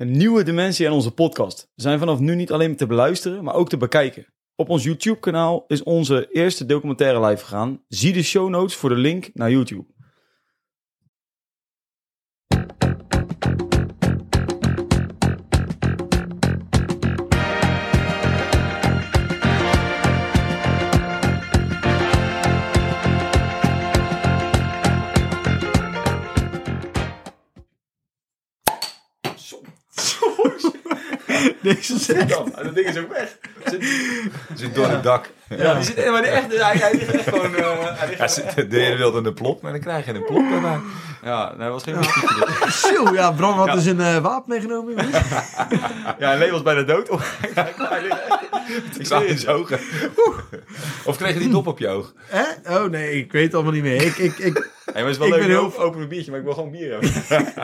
Een nieuwe dimensie aan onze podcast. We zijn vanaf nu niet alleen te beluisteren, maar ook te bekijken. Op ons YouTube-kanaal is onze eerste documentaire live gegaan. Zie de show notes voor de link naar YouTube. Zit dan? Dat ding is ook weg. Zit, Zit door het dak. ja, die zit, maar die echt, hij, hij ligt echt gewoon... eh, hij ligt zit- de ene wilde plop, maar dan krijg je een plop daarbij. ja, nee, dat was geen. Zo, ja, Bram had Ja. dus een eh, wapen meegenomen. Ja, Lee was bijna dood. Oh. Ik zie in zijn ogen. Of kreeg je die dop op je oog? Hè? Oh nee, ik weet het allemaal niet meer. Ik, ik, ik, Hey, maar het is wel Ik leuk, ben een heel- open, open biertje, maar ik wil gewoon bier hebben.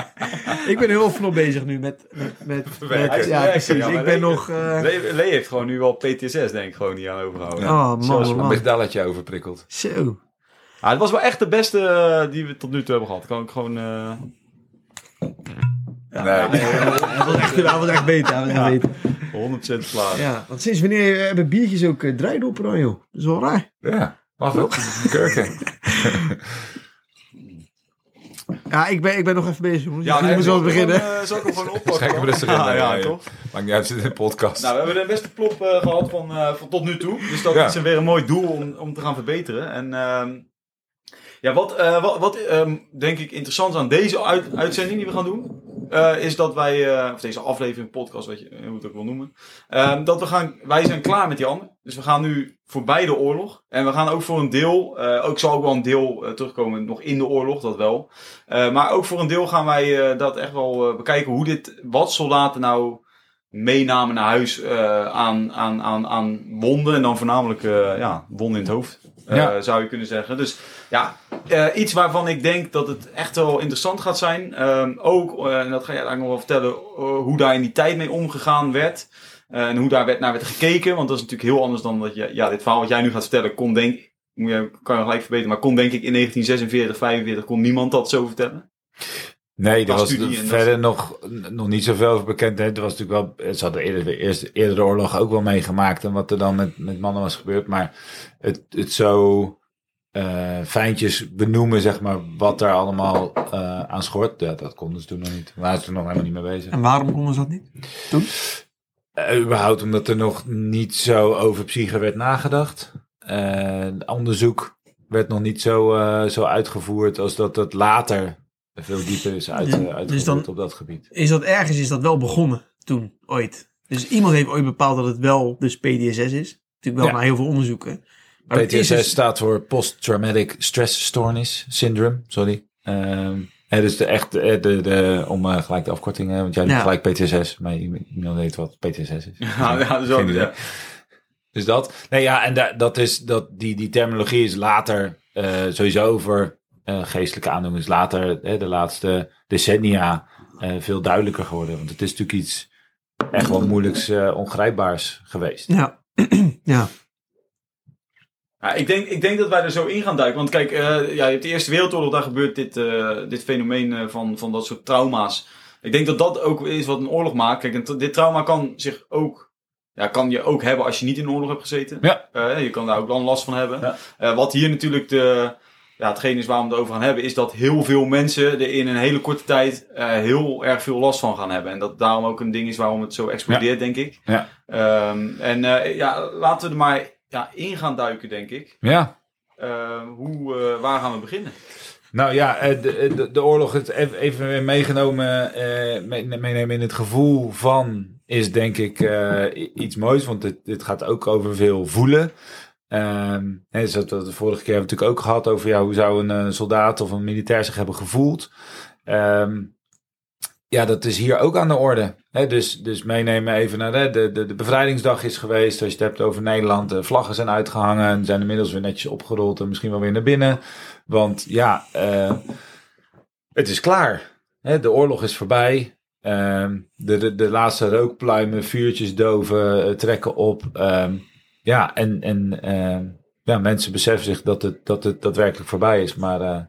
ik ben heel veel bezig nu met... met, met, Verwerken. met- ja, precies. ja, ik ben nee, nog... eh, Lee, Lee heeft gewoon nu wel PTSS, denk ik, gewoon niet aan overgehouden. Oh man, Zelfs- Een man. medalletje overprikkeld. Zo. Ah, het was wel echt de beste eh, die we tot nu toe hebben gehad. Kan ik gewoon... eh, Nee. Hij was echt, hij was echt beter. Hij was echt beter. 100% klaar. Ja, want sinds wanneer hebben biertjes ook uh, dan, joh? Dat is wel raar. Ja, mag wel. Kurken. Ja, ik ben, ik ben nog even bezig, jongens. Ja, nee, wel zal ik beginnen. Zal ik hem gewoon oppakken? Schrik hem rustig in. Ja, ja, toch? Maakt niet uit, het is een podcast. Nou, we hebben de beste plop eh, gehad van, eh, van tot nu toe. Dus dat Ja. is weer een mooi doel om, om te gaan verbeteren. En ehm, ja, wat, eh, wat, wat ehm, denk ik interessant is aan deze uit- uitzending die we gaan doen, eh, is dat wij, eh, of deze aflevering, podcast, weet je, hoe je het ook wil noemen, ehm, dat we gaan, wij zijn klaar met die ander. Dus we gaan nu voorbij de oorlog. En we gaan ook voor een deel, eh, ook zal ook wel een deel eh, terugkomen nog in de oorlog, dat wel. Eh, maar ook voor een deel gaan wij dat echt wel bekijken hoe dit, wat soldaten nou meenamen naar huis aan, aan, aan, aan wonden. En dan voornamelijk ja, wonden in het hoofd, Ja. zou je kunnen zeggen. Dus ja, iets waarvan ik denk dat het echt wel interessant gaat zijn. Ehm, ook, en dat ga je eigenlijk nog wel vertellen, hoe daar in die tijd mee omgegaan werd. Eh, en hoe daar werd, naar werd gekeken. Want dat is natuurlijk heel anders dan dat je... Ja, dit verhaal wat jij nu gaat vertellen kon denk moet je, kan je gelijk verbeteren. Maar kon denk ik in 1946, 45 kon niemand dat zo vertellen. Nee, er was dat- verder nog, nog niet zoveel over bekend. hè. Er was natuurlijk wel, ze hadden eerder de eerste, eerdere oorlog ook wel meegemaakt. En wat er dan met, met mannen was gebeurd. Maar het, het zo eh, fijntjes benoemen, zeg maar, wat daar allemaal eh, aan schort. Ja, dat konden ze toen nog niet. We waren toen nog helemaal niet mee bezig. En waarom konden ze dat niet? Toen? Eh, überhaupt omdat er nog niet zo over psyche werd nagedacht. Eh, onderzoek werd nog niet zo, eh, zo uitgevoerd als dat het later veel dieper is uit, Ja, eh, dus uitgevoerd dan- op dat gebied. Is dat ergens is dat wel begonnen toen, ooit. Dus iemand heeft ooit bepaald dat het wel dus PTSS is. Natuurlijk wel Ja. na heel veel onderzoeken. Maar dat PTSS dus- staat voor Post-Traumatic Stress Stoornis Syndrome. Sorry. Ehm en dus de echt, de, de, de, om eh, gelijk de afkorting, eh, want jij doet Ja. gelijk PTSS, maar iemand weet wat PTSS is. Ja, ja, zo. Ja. Dus dat. Nee, ja, en da- dat is, dat, die, die terminologie is later eh, sowieso eh, geestelijke aandoeningen is later, hè, de laatste decennia, eh, veel duidelijker geworden. Want het is natuurlijk iets echt wel moeilijks, eh, ongrijpbaars geweest. Ja. ja. Ja, ik, denk, ik denk dat wij er zo in gaan duiken. Want kijk, eh, ja, je hebt de Eerste Wereldoorlog, daar gebeurt dit, eh, dit fenomeen eh, van, van dat soort trauma's. Ik denk dat dat ook is wat een oorlog maakt. Kijk, dit trauma kan zich ook, ja, kan je ook hebben als je niet in een oorlog hebt gezeten. Ja. Je kan daar ook dan last van hebben. Ja. Wat hier natuurlijk de, ja, hetgeen is waar we het over gaan hebben, is dat heel veel mensen er in een hele korte tijd eh, heel erg veel last van gaan hebben. En dat daarom ook een ding is waarom het zo explodeert, denk ik. Ja. Ehm, en eh, ja, laten we er maar ja, in gaan duiken, denk ik. Ja. Eh, hoe, eh, waar gaan we beginnen? Nou ja, eh, de, de, de oorlog, het even- weer meegenomen, eh, mee- meenemen in het gevoel van, is denk ik eh, iets moois. Want dit, dit gaat ook over veel voelen. Ehm hè, dus dat, dat de vorige keer hebben we natuurlijk ook gehad over ja, hoe zou een eh, soldaat of een militair zich hebben gevoeld. Ehm, ja, dat is hier ook aan de orde. Dus, dus meenemen even naar de, de, de, bevrijdingsdag is geweest. Als je het hebt over Nederland, de vlaggen zijn uitgehangen en zijn inmiddels weer netjes opgerold en misschien wel weer naar binnen. Want ja, eh, het is klaar. De oorlog is voorbij. Ehm, de, de, de laatste rookpluimen, vuurtjes doven, eh, trekken op. Ehm, ja, en, en ehm, ja, mensen beseffen zich dat het, dat het daadwerkelijk voorbij is. Maar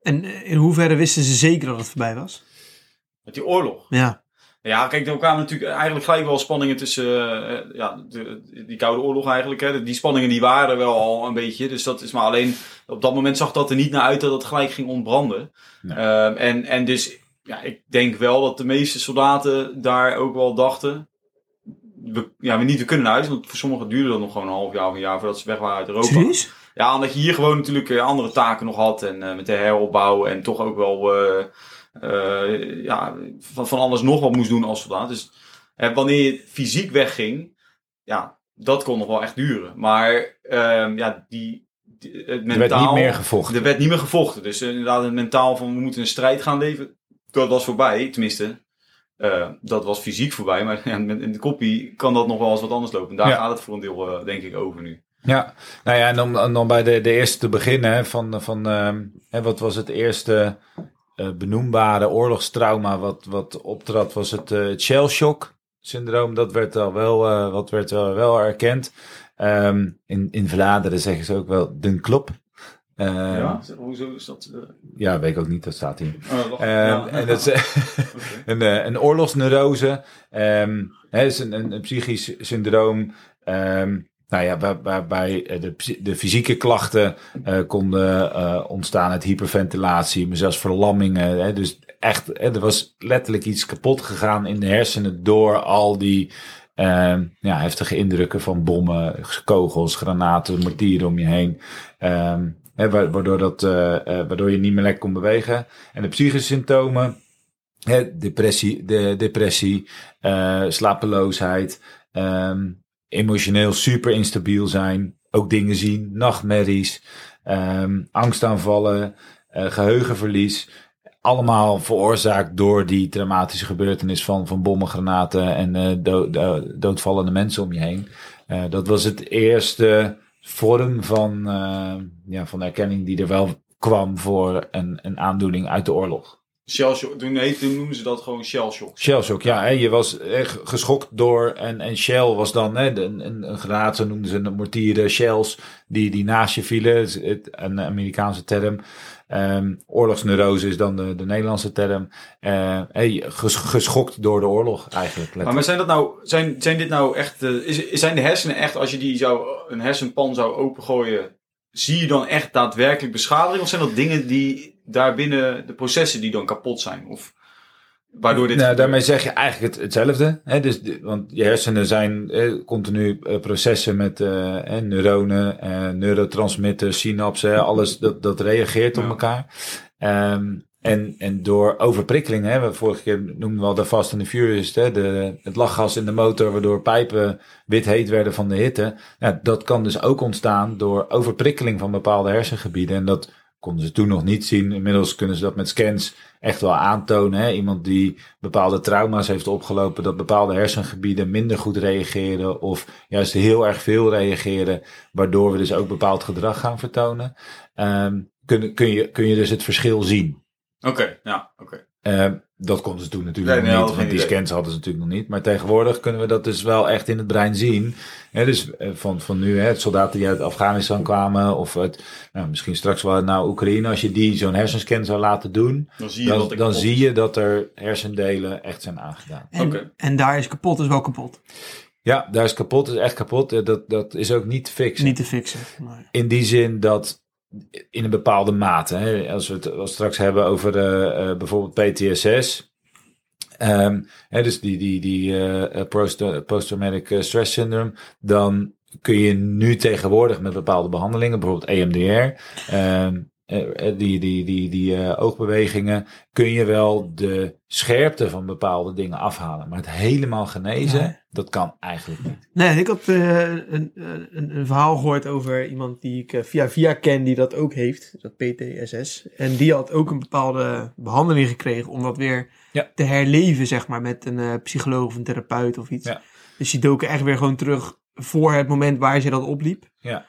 En eh, in hoeverre wisten ze zeker dat het voorbij was? Met die oorlog. Ja. Ja, kijk, er kwamen natuurlijk eigenlijk gelijk wel spanningen tussen, eh, ja, de, die Koude Oorlog eigenlijk. Hè. Die spanningen die waren er wel al een beetje. Dus dat is maar alleen, op dat moment zag dat er niet naar uit dat het gelijk ging ontbranden. Nee. Ehm, en, en dus, ja, ik denk wel dat de meeste soldaten daar ook wel dachten. We, ja, we niet, we kunnen naar huis. Want voor sommigen duurde dat nog gewoon een half jaar of een jaar voordat ze weg waren uit Europa. Serieus? Ja, omdat je hier gewoon natuurlijk eh, andere taken nog had. En eh, met de heropbouw en toch ook wel eh, eh, ja, van, van alles nog wat moest doen als soldaat. Dus eh, wanneer je fysiek wegging, ja, dat kon nog wel echt duren. Maar ehm, ja, die, die- het Er mentaal... werd niet meer gevochten. Er werd niet meer gevochten. Dus eh, inderdaad, het mentaal van we moeten een strijd gaan leven. Dat was voorbij, tenminste. eh, dat was fysiek voorbij. Maar ja, in de kopie kan dat nog wel eens wat anders lopen. En daar Ja. gaat het voor een deel, denk ik, over nu. Ja, nou ja, en om, dan bij de, de eerste te beginnen, hè, van, van hè, wat was het eerste eh, benoembare oorlogstrauma wat, wat optrad, was het eh shell shock syndroom. Dat werd al wel, eh, wat werd wel, wel erkend. Ehm, in, in Vlaanderen zeggen ze ook wel den klop. Ehm, ja. hoezo is dat? eh, weet ik ook niet, dat staat hier. oh. Ehm, Ja. En dat is een, een oorlogsneurose. Hè, is een, een, een psychisch syndroom. Nou ja, waar- waarbij eh, de, de fysieke klachten eh, konden eh, ontstaan uit hyperventilatie, maar zelfs verlammingen. Hè, dus echt, hè, er was letterlijk iets kapot gegaan in de hersenen door al die ehm, ja, heftige indrukken van bommen, kogels, granaten, mortieren om je heen. Ehm, hè, wa- waardoor, dat, waardoor je niet meer lekker kon bewegen. En de psychische symptomen, depressie, de, depressie slapeloosheid, ehm, emotioneel super instabiel zijn, ook dingen zien, nachtmerries, ehm, angstaanvallen, eh, geheugenverlies. Allemaal veroorzaakt door die traumatische gebeurtenis van, van bommen, granaten en eh, dood, dood- doodvallende mensen om je heen. Eh, dat was het eerste vorm van, ja, van erkenning die er wel kwam voor een, een aandoening uit de oorlog. Shell shock. Toen, nee, toen noemden ze dat gewoon shell shock. Shellshock, ja. Hè, je was echt geschokt door... En, en Shell was dan hè, de- een, een, een granaat, zo noemden ze het, mortieren, shells... die, die naast je vielen. Een Amerikaanse term. Ehm, oorlogsneurose is dan de, de Nederlandse term. Eh, hè, ges- geschokt door de oorlog eigenlijk. Maar, maar zijn dat nou, zijn, zijn dit nou echt, eh, is, zijn de hersenen echt, als je die zou, een hersenpan zou opengooien, zie je dan echt daadwerkelijk beschadiging? Of zijn dat dingen die daarbinnen, de processen die dan kapot zijn? Of waardoor dit nou, daarmee zeg je eigenlijk het, hetzelfde. Hè? Dus, want je hersenen zijn eh, continu eh, processen met eh, neuronen, eh, neurotransmitters, synapsen, alles dat, dat reageert op elkaar. Ehm, en, en door overprikkeling, hè, we vorige keer noemden we al de Fast and the Furious, hè, de, het lachgas in de motor, waardoor pijpen wit heet werden van de hitte. Dat kan dus ook ontstaan door overprikkeling van bepaalde hersengebieden. En dat konden ze toen nog niet zien. Inmiddels kunnen ze dat met scans echt wel aantonen. Hè? Iemand die bepaalde trauma's heeft opgelopen, dat bepaalde hersengebieden minder goed reageren of juist heel erg veel reageren, waardoor we dus ook bepaald gedrag gaan vertonen. Ehm, kun, kun, je, kun je dus het verschil zien. Oké, ja, oké. Ehm, dat konden ze toen natuurlijk Nee, nog niet, want die idee. scans hadden ze natuurlijk nog niet. Maar tegenwoordig kunnen we dat dus wel echt in het brein zien. Hè, dus eh, van, van nu, hè, soldaten die uit Afghanistan kwamen of uit, nou, misschien straks wel naar Oekraïne. Als je die zo'n hersenscan zou laten doen, Dan zie je dat dan, dan zie je dat er hersendelen echt zijn aangedaan. En, Oké. en daar is kapot, is wel kapot. Ja, daar is kapot, is echt kapot. Eh, Dat, dat is ook niet te fixen. Niet te fixen. Maar, In die zin dat in een bepaalde mate, hè, als we het als straks hebben over eh, bijvoorbeeld PTSS. ehm, hè, dus die, die, die eh, post- post-traumatic stress syndrome, dan kun je nu tegenwoordig met bepaalde behandelingen, bijvoorbeeld EMDR, ehm, eh, eh, die, die, die, die eh, oogbewegingen, kun je wel de scherpte van bepaalde dingen afhalen. Maar het helemaal genezen, dat kan eigenlijk niet. nee, ik had eh, een, een, een verhaal gehoord over iemand die ik eh, via via ken die dat ook heeft. Dat PTSS. En die had ook een bepaalde behandeling gekregen om dat weer Ja. te herleven, zeg maar, met een eh, psycholoog of een therapeut of iets. Ja. Dus die doken echt weer gewoon terug voor het moment waar ze dat opliep. Ja.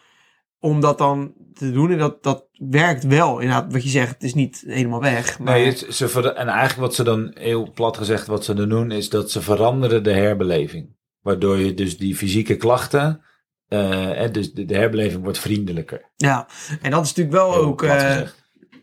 Om dat dan te doen. En dat, dat werkt wel. Inderdaad, wat je zegt, het is niet helemaal weg. Maar Nee, ze ver- en eigenlijk wat ze dan heel plat gezegd, wat ze dan doen, is dat ze veranderen de herbeleving. Waardoor je dus die fysieke klachten, eh, en dus de, de herbeleving wordt vriendelijker. ja, en dat is natuurlijk wel Heel ook eh,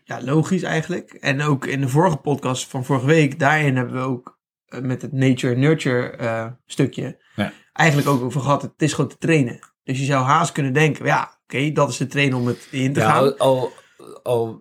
ja, logisch eigenlijk. En ook in de vorige podcast van vorige week, daarin hebben we ook eh, met het nature-nurture stukje Ja. eigenlijk ook over gehad. Het is gewoon te trainen. Dus je zou haast kunnen denken, ja, oké, dat is de trainen om het in te Ja, gaan. al, al, al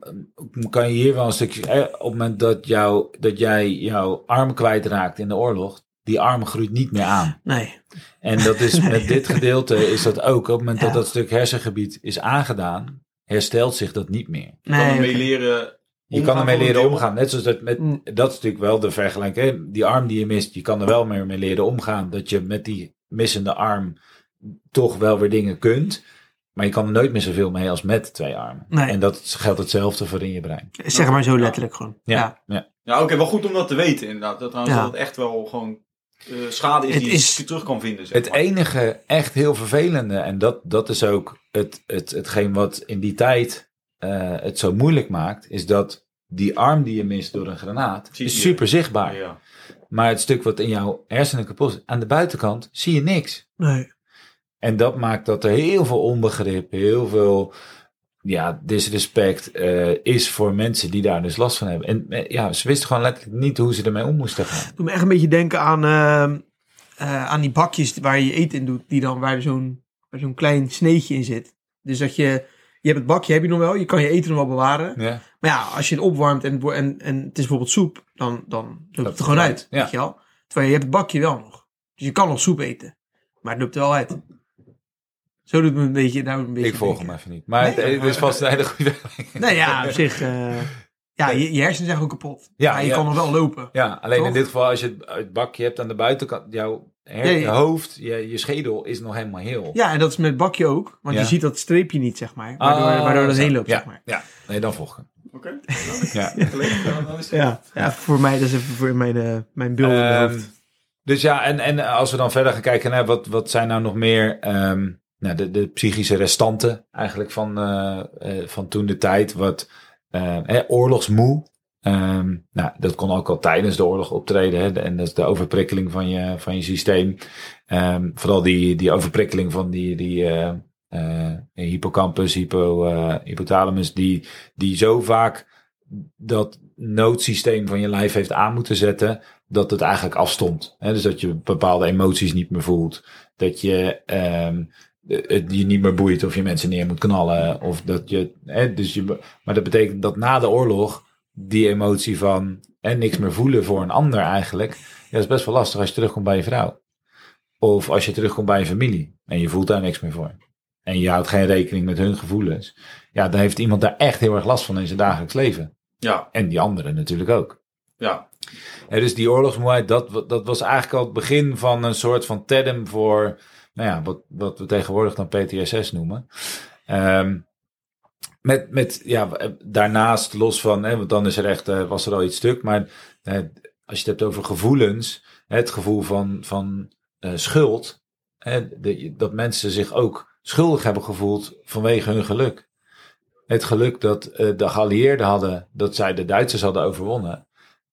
kan je hier wel een stukje. eh, Op het moment dat, jou, dat jij jouw arm kwijtraakt in de oorlog, die arm groeit niet meer aan. Nee, En dat is met dit gedeelte is dat ook. Op het moment Ja. dat dat stuk hersengebied is aangedaan, herstelt zich dat niet meer. Je kan nee. ermee oké. leren Je kan ermee leren omgaan. Net zoals dat met. Mm. Dat is natuurlijk wel de vergelijking. Hè? Die arm die je mist, je kan er wel mee, mee leren omgaan. Dat je met die missende arm toch wel weer dingen kunt. Maar je kan er nooit meer zoveel mee als met twee armen. Nee. En dat geldt hetzelfde voor in je brein. Zeg maar zo letterlijk gewoon. Ja, Ja. ja. Ja, oké, wel goed om dat te weten inderdaad. Dat, trouwens, Ja. dat het echt wel gewoon eh, schade is Het die is- je terug kan vinden. Zeg Het maar. enige echt heel vervelende, en dat, dat is ook het, het, hetgeen wat in die tijd eh, het zo moeilijk maakt, is dat die arm die je mist door een granaat, Zie is je. super zichtbaar. Ja. Maar het stuk wat in jouw hersenen kapot is, aan de buitenkant zie je niks. Nee. En dat maakt dat er heel veel onbegrip, heel veel ja, disrespect eh, is voor mensen die daar dus last van hebben. En eh, ja, ze wisten gewoon letterlijk niet hoe ze ermee om moesten gaan. Doe me echt een beetje denken aan, ehm, eh, aan die bakjes waar je eten in doet. Die dan, waar zo'n waar zo'n klein sneetje in zit. Dus dat je, je hebt het bakje, heb je nog wel. Je kan je eten nog wel bewaren. Ja, Maar ja, als je het opwarmt en, en, en het is bijvoorbeeld soep, dan, dan loopt het er gewoon uit. Ja. Weet je wel? Terwijl je hebt het bakje wel nog. Dus je kan nog soep eten. Maar het loopt er wel uit. Zo doet me een beetje, een beetje ik volg denken. hem even niet. Maar Nee. het, het is vast een hele goede. Nee, ja, op zich. eh, ja, je, je hersenen zijn gewoon kapot. Ja, maar je ja. kan nog wel lopen. Ja, alleen Toch? in dit geval als je het, het bakje hebt aan de buitenkant, jouw her- Ja, ja. je hoofd, je, je schedel is nog helemaal heel. Ja, en dat is met het bakje ook. Want Ja. je ziet dat streepje niet, zeg maar. Waardoor, Ah, waardoor dat heen loopt, ja, zeg maar. Ja, nee, dan volg ik hem. Oké. Ja. Ja, ja, voor mij, dat is even voor mijn, eh, mijn beeld hoofd. dus ja, en, en als we dan verder gaan kijken naar wat, wat zijn nou nog meer ehm, nou, de, de psychische restanten eigenlijk van, eh, eh, van toen de tijd. Wat eh, oorlogsmoe. Ehm, nou, dat kon ook al tijdens de oorlog optreden. Hè, en dat is de overprikkeling van je, van je systeem. Ehm, vooral die, die overprikkeling van die, die eh, hippocampus, hypo, hypothalamus, die, die zo vaak dat noodsysteem van je lijf heeft aan moeten zetten, dat het eigenlijk afstond. Hè, dus dat je bepaalde emoties niet meer voelt. Dat je ehm, het je niet meer boeit of je mensen neer moet knallen. Of dat je, hè, dus je. Maar dat betekent dat na de oorlog die emotie van hè, niks meer voelen voor een ander eigenlijk. Ja, dat is best wel lastig als je terugkomt bij je vrouw. Of als je terugkomt bij je familie en je voelt daar niks meer voor. En je houdt geen rekening met hun gevoelens. Ja, dan heeft iemand daar echt heel erg last van in zijn dagelijks leven. Ja, En die anderen natuurlijk ook. ja. Ja, dus die oorlogsmoeheid, dat, dat was eigenlijk al het begin van een soort van tedem voor, nou ja, wat, wat we tegenwoordig dan PTSS noemen. Ehm, met, met, ja, daarnaast los van, hè, want dan is er echt, eh, was er al iets stuk, maar eh, als je het hebt over gevoelens, het gevoel van, van eh, schuld, hè, de- dat mensen zich ook schuldig hebben gevoeld vanwege hun geluk. Het geluk dat eh, de geallieerden hadden, dat zij de Duitsers hadden overwonnen.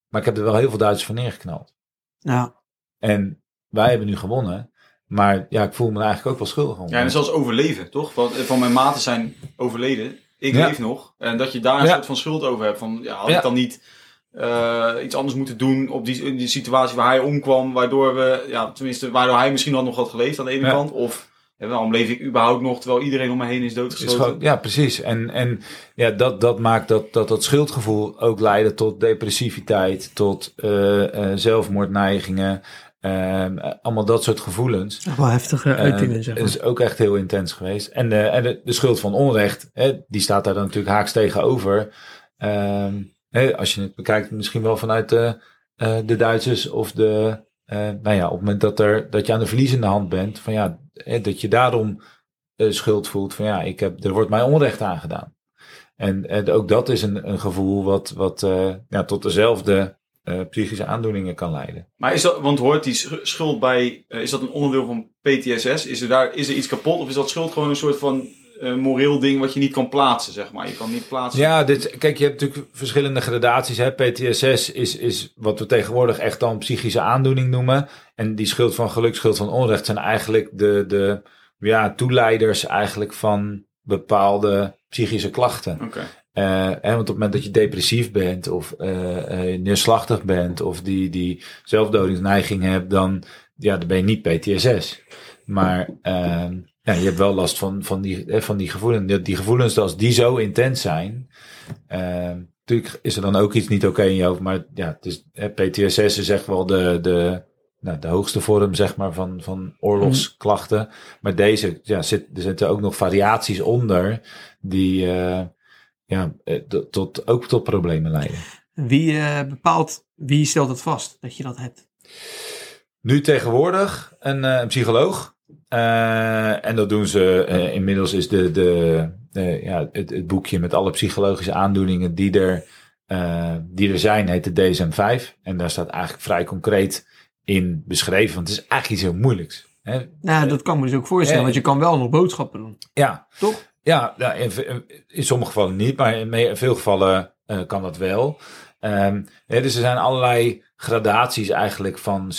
Maar ik heb er wel heel veel Duitsers van neergeknald. Ja. En wij hebben nu gewonnen. Maar ja, ik voel me eigenlijk ook wel schuldig om. Ja, en zelfs overleven, toch? Want eh, van mijn maten zijn overleden. Ik Ja. leef nog. En dat je daar een Ja. soort van schuld over hebt. Van, ja, had Ja. ik dan niet eh, iets anders moeten doen op die, in die situatie waar hij omkwam. Waardoor we, ja, tenminste, waardoor hij misschien wel nog had geleefd aan de ene kant. Of ja, waarom leef ik überhaupt nog terwijl iedereen om me heen is doodgeschoten. ja, precies. En, en ja, dat, dat maakt dat, dat dat schuldgevoel ook leidde tot depressiviteit, tot eh, zelfmoordneigingen. Ehm, eh, allemaal dat soort gevoelens. Wel heftige uitingen, Eh, zeg maar. is ook echt heel intens geweest. En, de, en de, de schuld van onrecht, hè, die staat daar dan natuurlijk haaks tegenover. Ehm, hè, als je het bekijkt, misschien wel vanuit de, eh, de Duitsers of de. eh, nou ja, op het moment dat, er, dat je aan de verliezende hand bent, van ja, hè, dat je daarom eh, schuld voelt van ja, ik heb, er wordt mij onrecht aangedaan. En, en ook dat is een, een gevoel wat, wat ja, tot dezelfde eh, psychische aandoeningen kan leiden. Maar is dat, want hoort die sch- schuld bij, eh, is dat een onderdeel van PTSS? Is er daar, is er iets kapot? Of is dat schuld gewoon een soort van eh, moreel ding wat je niet kan plaatsen, zeg maar? Je kan niet plaatsen. Ja, dit, kijk, je hebt natuurlijk verschillende gradaties. Hè. PTSS is, is wat we tegenwoordig echt dan psychische aandoening noemen. En die schuld van geluk, schuld van onrecht zijn eigenlijk de, de ja, toeleiders eigenlijk van bepaalde psychische klachten. Oké. Hè, want op het moment dat je depressief bent of eh, neerslachtig bent of die, die zelfdodingsneiging hebt, dan, ja, dan ben je niet PTSS. Maar ehm, ja, je hebt wel last van, van, die, van die gevoelens. Die, die gevoelens, als die zo intens zijn, ehm, natuurlijk is er dan ook iets niet oké in je hoofd. Maar ja, het is, PTSS is echt wel de, de, nou, de hoogste vorm zeg maar, van, van oorlogsklachten. Maar deze, ja, zit, er zitten ook nog variaties onder die ja, eh, tot- ook tot problemen leiden. Wie eh, bepaalt, wie stelt het vast dat je dat hebt? Nu tegenwoordig een, eh, een psycholoog. En dat doen ze, inmiddels is de, de, ja, het, het boekje met alle psychologische aandoeningen die er, die er zijn, heet de DSM-5. En daar staat eigenlijk vrij concreet in beschreven, want het is eigenlijk iets heel moeilijks. Hè? Nou, dat kan me dus ook voorstellen, want je kan wel nog boodschappen doen. Ja, Toch? Ja, in, sommige gevallen niet, maar in veel gevallen eh, kan dat wel. Ehm, dus er zijn allerlei gradaties eigenlijk van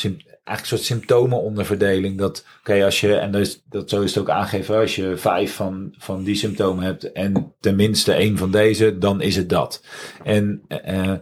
eigenlijk een soort symptomenonderverdeling. Dat, oké, als je, en dat, zo is het ook aangegeven, als je vijf van, van die symptomen hebt en tenminste één van deze, dan is het dat. En eh,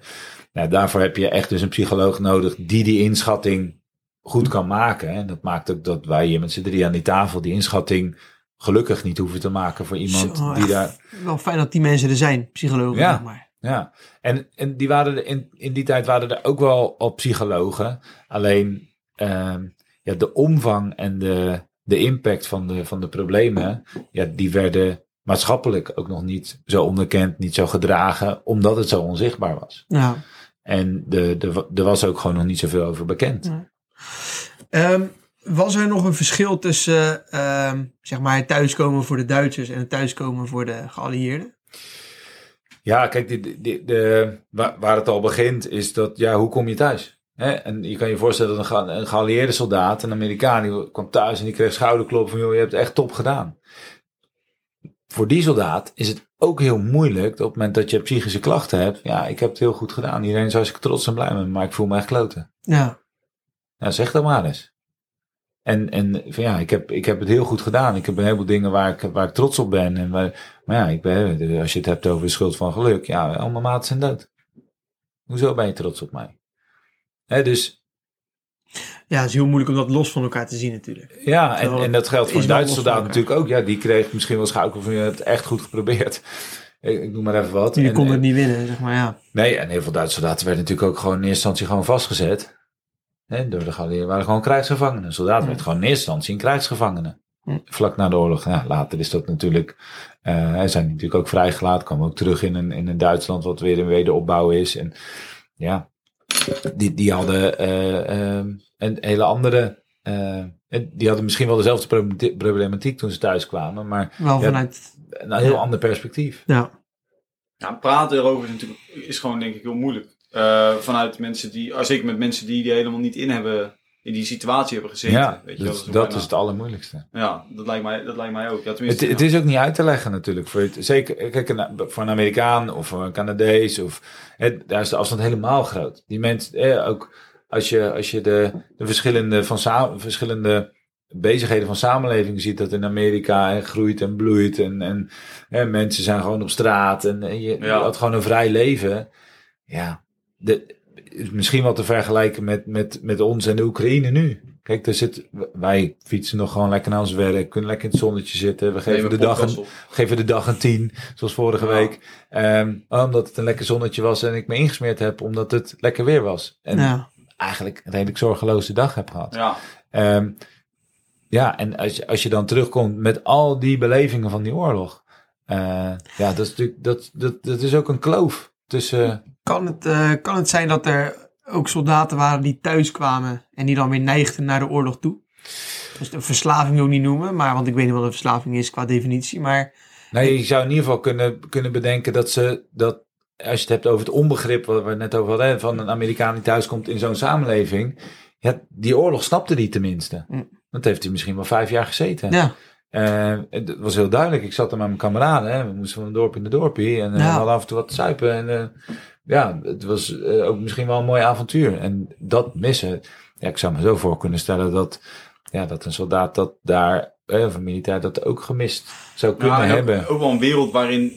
nou, daarvoor heb je echt dus een psycholoog nodig die die inschatting goed kan maken. En dat maakt ook dat wij hier met z'n drie aan die tafel die inschatting gelukkig niet hoeven te maken voor iemand Zo, die daar. Wel fijn dat die mensen er zijn, psychologen. Ja. zeg maar. Ja, en, en die waren er in, in die tijd waren er ook wel al psychologen. Alleen ehm, ja, de omvang en de, de impact van de, van de problemen, ja, die werden maatschappelijk ook nog niet zo onderkend, niet zo gedragen, omdat het zo onzichtbaar was. Ja. En de, de, er was ook gewoon nog niet zoveel over bekend. Ja. Ehm, was er nog een verschil tussen ehm, zeg maar het thuiskomen voor de Duitsers en het thuiskomen voor de geallieerden? Ja, kijk, die, die- de, waar, het al begint is dat, ja, hoe kom je thuis? En je kan je voorstellen dat een, een geallieerde soldaat, een Amerikaan, die kwam thuis en die kreeg schouderklop van, joh, je hebt het echt top gedaan. Voor die soldaat is het ook heel moeilijk, op het moment dat je psychische klachten hebt, ja, ik heb het heel goed gedaan. Iedereen is hartstikke trots en blij met me, maar ik voel me echt kloten. Ja. Nou, zeg dat maar eens. En, en van ja, ik heb, ik heb het heel goed gedaan. Ik heb een heleboel dingen waar ik, waar ik trots op ben. En waar, maar ja, ik ben, als je het hebt over de schuld van geluk. Ja, allemaal maten zijn dood. Hoezo ben je trots op mij? Hè, dus ja, het is heel moeilijk om dat los van elkaar te zien natuurlijk. ja, en, en dat geldt voor een wel Duitse soldaat natuurlijk ook. Ja, die kreeg misschien wel schouder van je hebt het echt goed geprobeerd. Ik, ik noem maar even wat. Die En- konden en- het niet winnen, zeg maar, ja. Nee, en heel veel Duitse soldaten werden natuurlijk ook gewoon in eerste instantie gewoon vastgezet. Hè, door de Galliërs waren gewoon krijgsgevangenen. Een soldaat werd gewoon in eerste instantie een krijgsgevangene. Vlak na de oorlog. Ja, later is dat natuurlijk. eh hij zijn natuurlijk ook vrijgelaten. Kwamen ook terug in een, in een Duitsland wat weer een wederopbouw is. En ja, die, die hadden eh, ehm, een hele andere. eh, die hadden misschien wel dezelfde problemati- problematiek toen ze thuis kwamen, maar Wel Ja. vanuit, een heel Ja. ander perspectief. ja. Ja, praten erover is natuurlijk is gewoon denk ik heel moeilijk. Eh, vanuit mensen die, ah, zeker met mensen die, die helemaal niet in hebben, in die situatie hebben gezeten. Ja, weet je, dat, bijna- is het allermoeilijkste. Ja, dat lijkt mij, dat lijkt mij ook. Ja, Het, het is ook niet uit te leggen natuurlijk. Voor het, zeker kijk, voor een Amerikaan of voor een Canadees. Of, hè, daar is de afstand helemaal groot. Die mensen, eh, ook als je, als je de, de verschillende, van verschillende bezigheden van samenleving ziet. Dat in Amerika hè, groeit en bloeit. En, en mensen zijn gewoon op straat. En, en je, je had gewoon een vrij leven. Ja, de, is misschien wel te vergelijken met, met, met ons en de Oekraïne nu. Kijk, daar zit, wij fietsen nog gewoon lekker naar ons werk. Kunnen lekker in het zonnetje zitten. We geven de dag een, geven de dag een 10, zoals vorige Ja. week. Ehm, omdat het een lekker zonnetje was en ik me ingesmeerd heb omdat het lekker weer was. En ja. eigenlijk een redelijk zorgeloze dag heb gehad. Ja, Ehm, ja, en als je, als je dan terugkomt met al die belevingen van die oorlog. eh, ja, dat is natuurlijk, dat, dat, dat is ook een kloof tussen... Kan, het, eh, kan het zijn dat er ook soldaten waren die thuis kwamen en die dan weer neigden naar de oorlog toe? Dus een verslaving wil ik niet noemen, maar, want ik weet niet wat een verslaving is qua definitie. Maar Nee, je zou in ieder geval kunnen, kunnen bedenken dat ze dat. Als je het hebt over het onbegrip, wat we het net over hadden, van een Amerikaan die thuiskomt in zo'n samenleving. Ja, die oorlog snapte die tenminste. Mm. Dat heeft hij misschien wel vijf jaar gezeten. ja, Eh, het was heel duidelijk. Ik zat er met mijn kameraden. Hè. We moesten van een dorp in de dorpie. En eh, Ja. we hadden af en toe wat te zuipen. En eh, ja, het was eh, ook misschien wel een mooi avontuur. En dat missen. Ja, ik zou me zo voor kunnen stellen dat, ja, dat een soldaat dat daar, of een militair dat ook gemist zou kunnen ook- hebben. Ook, wel een wereld waarin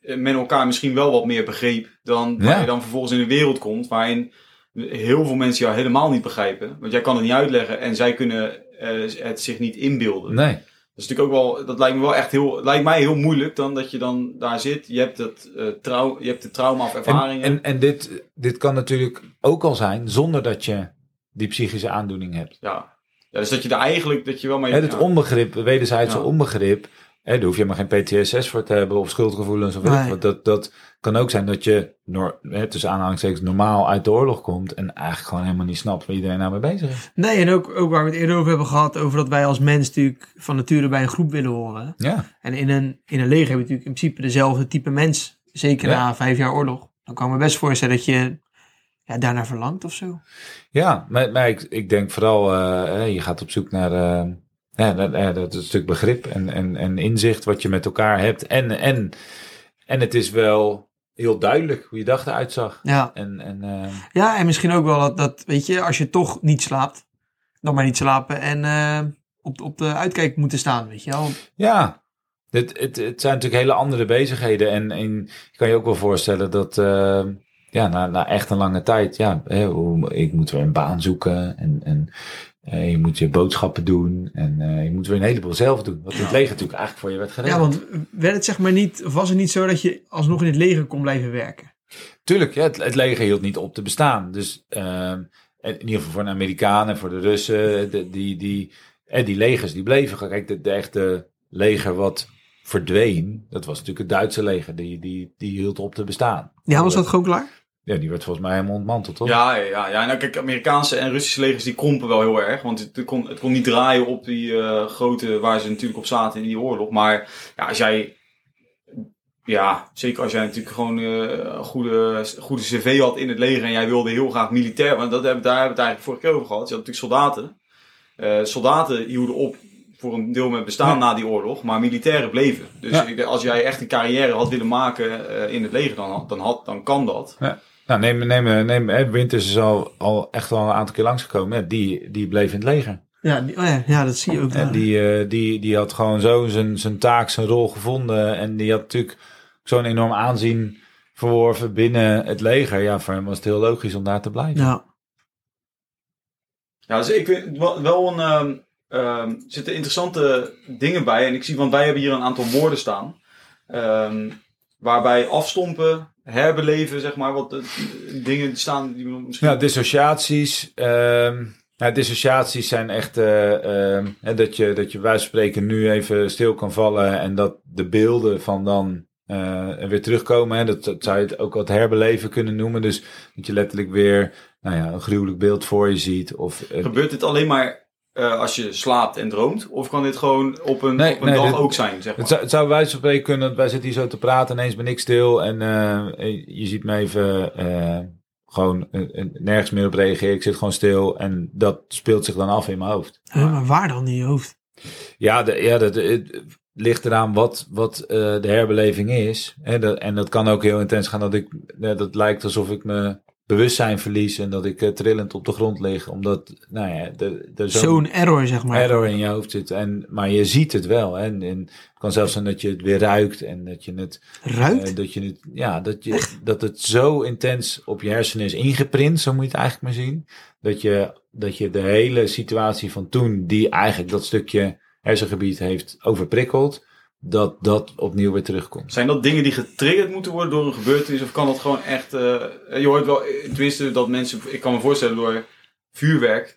men elkaar misschien wel wat meer begreep dan waar Ja. je dan vervolgens in een wereld komt waarin heel veel mensen jou helemaal niet begrijpen. Want jij kan het niet uitleggen en zij kunnen eh, het zich niet inbeelden. Nee. Dat is natuurlijk ook wel, dat lijkt me wel echt heel, lijkt mij heel moeilijk dan dat je dan daar zit. Je hebt eh trouw, je hebt de trauma of En, ervaringen. en, en dit, dit kan natuurlijk ook al zijn zonder dat je die psychische aandoening hebt. ja. ja, dus dat je er eigenlijk, dat je wel mee... Het ja. onbegrip, wederzijdse Ja. onbegrip, hè, daar hoef je maar geen PTSS voor te hebben of schuldgevoelens of Nee. wat. Dat, dat kan ook zijn dat je, hè, tussen aanhalingstekens, normaal uit de oorlog komt en eigenlijk gewoon helemaal niet snapt waar iedereen nou mee bezig is. Nee, en ook, ook waar we het eerder over hebben gehad, over dat wij als mens natuurlijk van nature bij een groep willen horen. Ja, En in een, in een leger heb je natuurlijk in principe dezelfde type mens. Zeker Ja. na vijf jaar oorlog. Dan kan ik me best voorstellen dat je ja, daarnaar verlangt of zo. ja maar, maar ik, ik denk vooral, eh, je gaat op zoek naar, eh, ja, dat, dat is een stuk begrip en, en, en inzicht wat je met elkaar hebt. En, en, en het is wel heel duidelijk hoe je dag eruit zag. Ja, En, en eh, ja en misschien ook wel dat, dat, weet je, als je toch niet slaapt, dan maar niet slapen en eh, op, op de uitkijk moeten staan, weet je wel. Ja, het, het, het zijn natuurlijk hele andere bezigheden. En, en je kan je ook wel voorstellen dat eh, ja, na, na echt een lange tijd, ja, ik moet weer een baan zoeken en, en eh, je moet je boodschappen doen en eh, je moet weer een heleboel zelf doen. Wat in het leger natuurlijk eigenlijk voor je werd gedaan. Ja, want werd het zeg maar niet, of was het niet zo dat je alsnog in het leger kon blijven werken? Tuurlijk, ja, het, het leger hield niet op te bestaan. Dus ehm, in ieder geval voor de Amerikanen en voor de Russen, de, die, die, en die legers die bleven. Kijk, de, de echte leger wat verdween, dat was natuurlijk het Duitse leger. Die, die, die hield op te bestaan. Ja, was dat gewoon klaar? Ja, die werd volgens mij helemaal ontmanteld, toch? Ja, ja, ja, ja. Nou, kijk, Amerikaanse en Russische legers die krompen wel heel erg. Want het, kon, het kon niet draaien op die eh, grote waar ze natuurlijk op zaten in die oorlog. Maar ja, als jij. Ja, zeker als jij natuurlijk gewoon eh, een goede, goede cv had in het leger en jij wilde heel graag militair. Want dat hebben, daar hebben we het eigenlijk vorige keer over gehad. Je had natuurlijk soldaten. Eh, soldaten hielden op voor een deel met bestaan Ja. na die oorlog, maar militairen bleven. Dus Ja. als jij echt een carrière had willen maken eh, in het leger, dan, dan, had, dan kan dat. Nou, neem, neem, neem, hè, Winters is al, al echt wel een aantal keer langsgekomen. Hè. Die, die bleef in het leger. Ja, die, oh ja, ja, dat zie je ook. En die, eh, die, die had gewoon zo zijn, zijn taak, zijn rol gevonden. En die had natuurlijk zo'n enorm aanzien verworven binnen het leger. Ja, voor hem was het heel logisch om daar te blijven. Ja. Ja, dus ik vind wel, een. ehm, ehm, er zitten interessante dingen bij. En ik zie, want wij hebben hier een aantal woorden staan. ehm, waarbij afstompen, herbeleven, zeg maar, wat eh, dingen staan die we misschien. Ja, dissociaties. ja, dissociaties zijn echt eh, ehm, hè, dat, je, dat je van spreken nu even stil kan vallen en dat de beelden van dan eh, weer terugkomen. Hè. Dat, dat zou je het ook wat herbeleven kunnen noemen. Dus dat je letterlijk weer nou ja, een gruwelijk beeld voor je ziet. Of, Gebeurt dit alleen maar eh, als je slaapt en droomt? Of kan dit gewoon op een, Nee, op een nee, dag dit- ook zijn, zeg maar? Het zou, het zou bij wijze van spreken kunnen wij zitten hier zo te praten, ineens ben ik stil en eh, je ziet me even eh, gewoon nergens meer op reageren. Ik zit gewoon stil en dat speelt zich dan af in mijn hoofd. Ja, maar waar dan in je hoofd? Ja, de, ja dat het ligt eraan wat, wat eh, de herbeleving is. Hè, dat, en dat kan ook heel intens gaan dat ik, dat lijkt alsof ik me bewustzijn verlies en dat ik eh, trillend op de grond lig, omdat, nou ja, er er zo'n Zo'n error, zeg maar. error in je hoofd zit. En, maar je ziet het wel. Hè? En, en het kan zelfs zijn dat je het weer ruikt en dat je het, Ruikt? eh, dat je het, ja, dat je, dat het zo intens op je hersenen is ingeprint, zo moet je het eigenlijk maar zien, dat je, dat je de hele situatie van toen, die eigenlijk dat stukje hersengebied heeft overprikkeld, dat dat opnieuw weer terugkomt. Zijn dat dingen die getriggerd moeten worden door een gebeurtenis? Of kan dat gewoon echt... eh, je hoort wel, eh, tenminste, dat mensen... Ik kan me voorstellen door vuurwerk...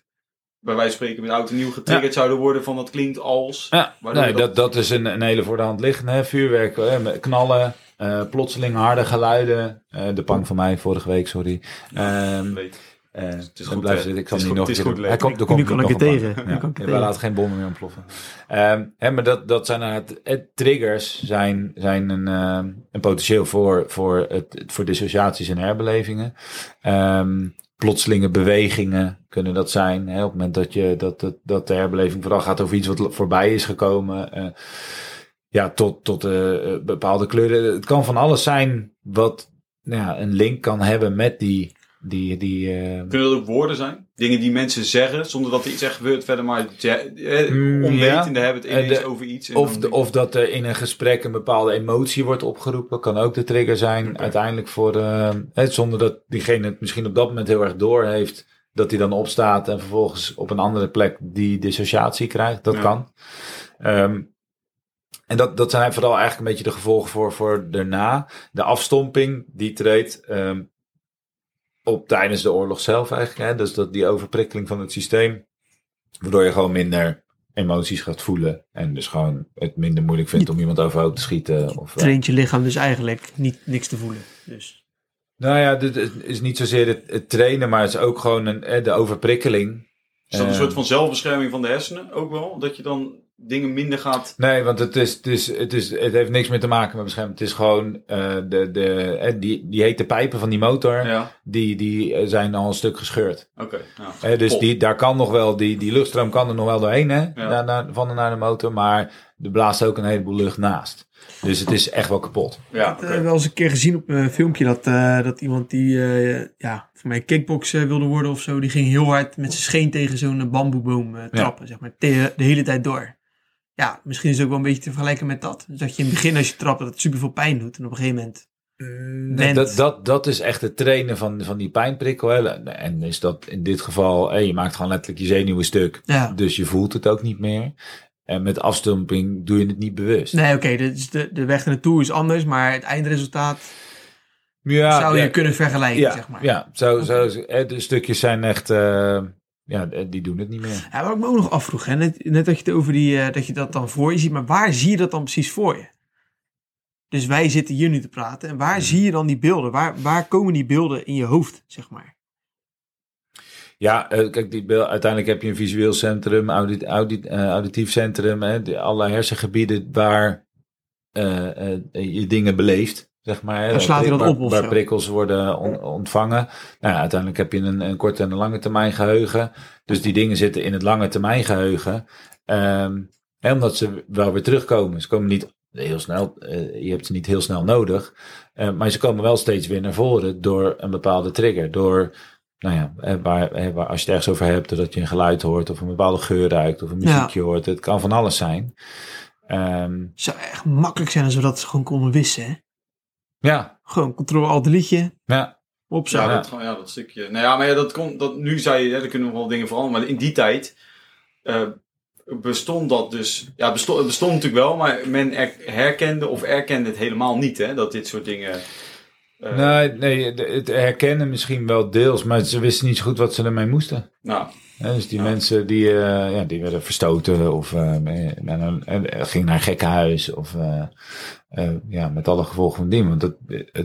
Bij wijze van spreken met oud en nieuw getriggerd zouden worden van dat klinkt als... Ja, nee, dat, dat is een, een hele voor de hand liggende hè? vuurwerk, hè? met knallen, eh, plotseling harde geluiden. Eh, de pang van mij vorige week, sorry. Ehm Weet. Eh, is dan goed, zitten. Ik Het hem niet goed- nog het is goed. Hij komt, er Nu komt kan ik het tegen. Nu Ja, kan ik het we tegen. laten geen bommen meer ontploffen. Ehm, hè, maar dat, dat zijn het, het triggers zijn, zijn een, ehm, een potentieel voor, voor, het, voor dissociaties en herbelevingen. Ehm, plotselinge bewegingen kunnen dat zijn. Hè, op het moment dat, je, dat, dat, dat de herbeleving vooral gaat over iets wat voorbij is gekomen. eh, ja, tot, tot eh, bepaalde kleuren. Het kan van alles zijn wat nou ja, een link kan hebben met die... die, die eh, Kunnen dat ook woorden zijn? Dingen die mensen zeggen, zonder dat er iets echt gebeurt verder, maar eh, Mm, onwetende hebben het ineens de- over iets. Of, de- of dat er in een gesprek een bepaalde emotie wordt opgeroepen, kan ook de trigger zijn. Uiteindelijk voor, eh, hè, zonder dat diegene het misschien op dat moment heel erg door heeft, dat hij dan opstaat en vervolgens op een andere plek die dissociatie krijgt. Dat Ja. kan. Ehm, en dat, dat zijn vooral eigenlijk een beetje de gevolgen voor, voor daarna. De afstomping, die treedt ehm, op tijdens de oorlog zelf eigenlijk. Hè? Dus dat die overprikkeling van het systeem. Waardoor je gewoon minder emoties gaat voelen. En dus gewoon het minder moeilijk vindt om iemand overhoop te schieten. Of, eh, Traint je lichaam dus eigenlijk niet, niks te voelen. Dus. nou ja, dit het is niet zozeer het, het trainen, maar het is ook gewoon een, de overprikkeling. Is dat een eh, soort van zelfbescherming van de hersenen ook wel? Dat je dan dingen minder gaat... Nee, want het, is, het, is, het, is, het heeft niks meer te maken met bescherming. Het is gewoon eh, de, de, eh, die, die hete pijpen van die motor. Ja, Die, die eh, zijn al een stuk gescheurd. oké. ja. Dus die, daar kan nog wel, die, die luchtstroom kan er nog wel doorheen, hè, Ja. naar, naar, van en naar de motor. Maar er blaast ook een heleboel lucht naast. Dus het is echt wel kapot. Ja, Ik heb eh, wel eens een keer gezien op een filmpje dat, eh, dat iemand die eh, ja, voor mij kickboxen wilde worden of zo, die ging heel hard met zijn scheen tegen zo'n bamboeboom trappen, zeg maar, de, de hele tijd door. Ja, misschien is het ook wel een beetje te vergelijken met dat. Dus dat je in het begin als je trapt dat het super veel pijn doet en op een gegeven moment Nee, bent. dat, dat, dat is echt het trainen van, van die pijnprikkel. Hè. En is dat in dit geval, hè, je maakt gewoon letterlijk je zenuwen stuk. ja. Dus je voelt het ook niet meer. En met afstumping doe je het niet bewust. Nee, oké, dus de, de weg naartoe is anders, maar het eindresultaat ja, zou je ja, kunnen vergelijken, ja, zeg maar. Ja, zo, hè, de stukjes zijn echt, eh, ja, die doen het niet meer. Ja, wat ik me ook nog afvroeg, hè, net, net dat je het over die, eh, dat je dat dan voor je ziet, maar waar zie je dat dan precies voor je? Dus wij zitten hier nu te praten en waar Hmm. zie je dan die beelden? Waar, waar komen die beelden in je hoofd, zeg maar? Ja, eh, kijk, die, uiteindelijk heb je een visueel centrum, audit, audit, eh, auditief centrum, hè, de, allerlei hersengebieden waar eh, je dingen beleeft, zeg maar. Dan slaat hij op of Waar zo? prikkels worden on- ontvangen. Nou, ja, uiteindelijk heb je een, een korte en een lange termijn geheugen. Dus die dingen zitten in het lange termijn geheugen. Ehm, hè, omdat ze wel weer terugkomen. Ze komen niet heel snel, je hebt ze niet heel snel nodig. Maar ze komen wel steeds weer naar voren door een bepaalde trigger. Door nou ja, eh, waar, waar, als je het ergens over hebt, dat je een geluid hoort of een bepaalde geur ruikt of een Ja. muziekje hoort. Het kan van alles zijn. Ehm, Het zou echt makkelijk zijn als we dat gewoon konden wissen, hè? ja, Gewoon controle alt delete ja, op zo. Ja, Ja. dat, ja, dat stukje. Nou ja, maar ja, dat kon, dat, nu zei je, hè, er kunnen nog wel dingen veranderen. Maar in die tijd eh, bestond dat dus. Ja, bestond, het bestond natuurlijk wel, maar men er- herkende of erkende het helemaal niet, hè? Dat dit soort dingen. Eh, nee, nee, het herkennen misschien wel deels, maar ze wisten niet zo goed wat ze ermee moesten. Nou, dus die Ja. mensen die, eh, ja, die werden verstoten of een, eh, gingen naar een gekkenhuis of ja, met alle gevolgen van dien. Want dat,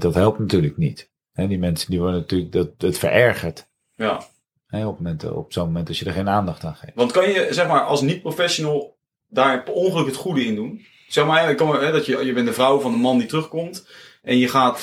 dat helpt natuurlijk niet. Hè, die mensen die worden natuurlijk, dat, het verergert. ja. Hè, op, moment- op zo'n moment als je er geen aandacht aan geeft. Want kan je, zeg maar, als niet-professional daar per ongeluk het goede in doen? Zeg maar, kan hè, dat je, je bent de vrouw van de man die terugkomt. En je gaat,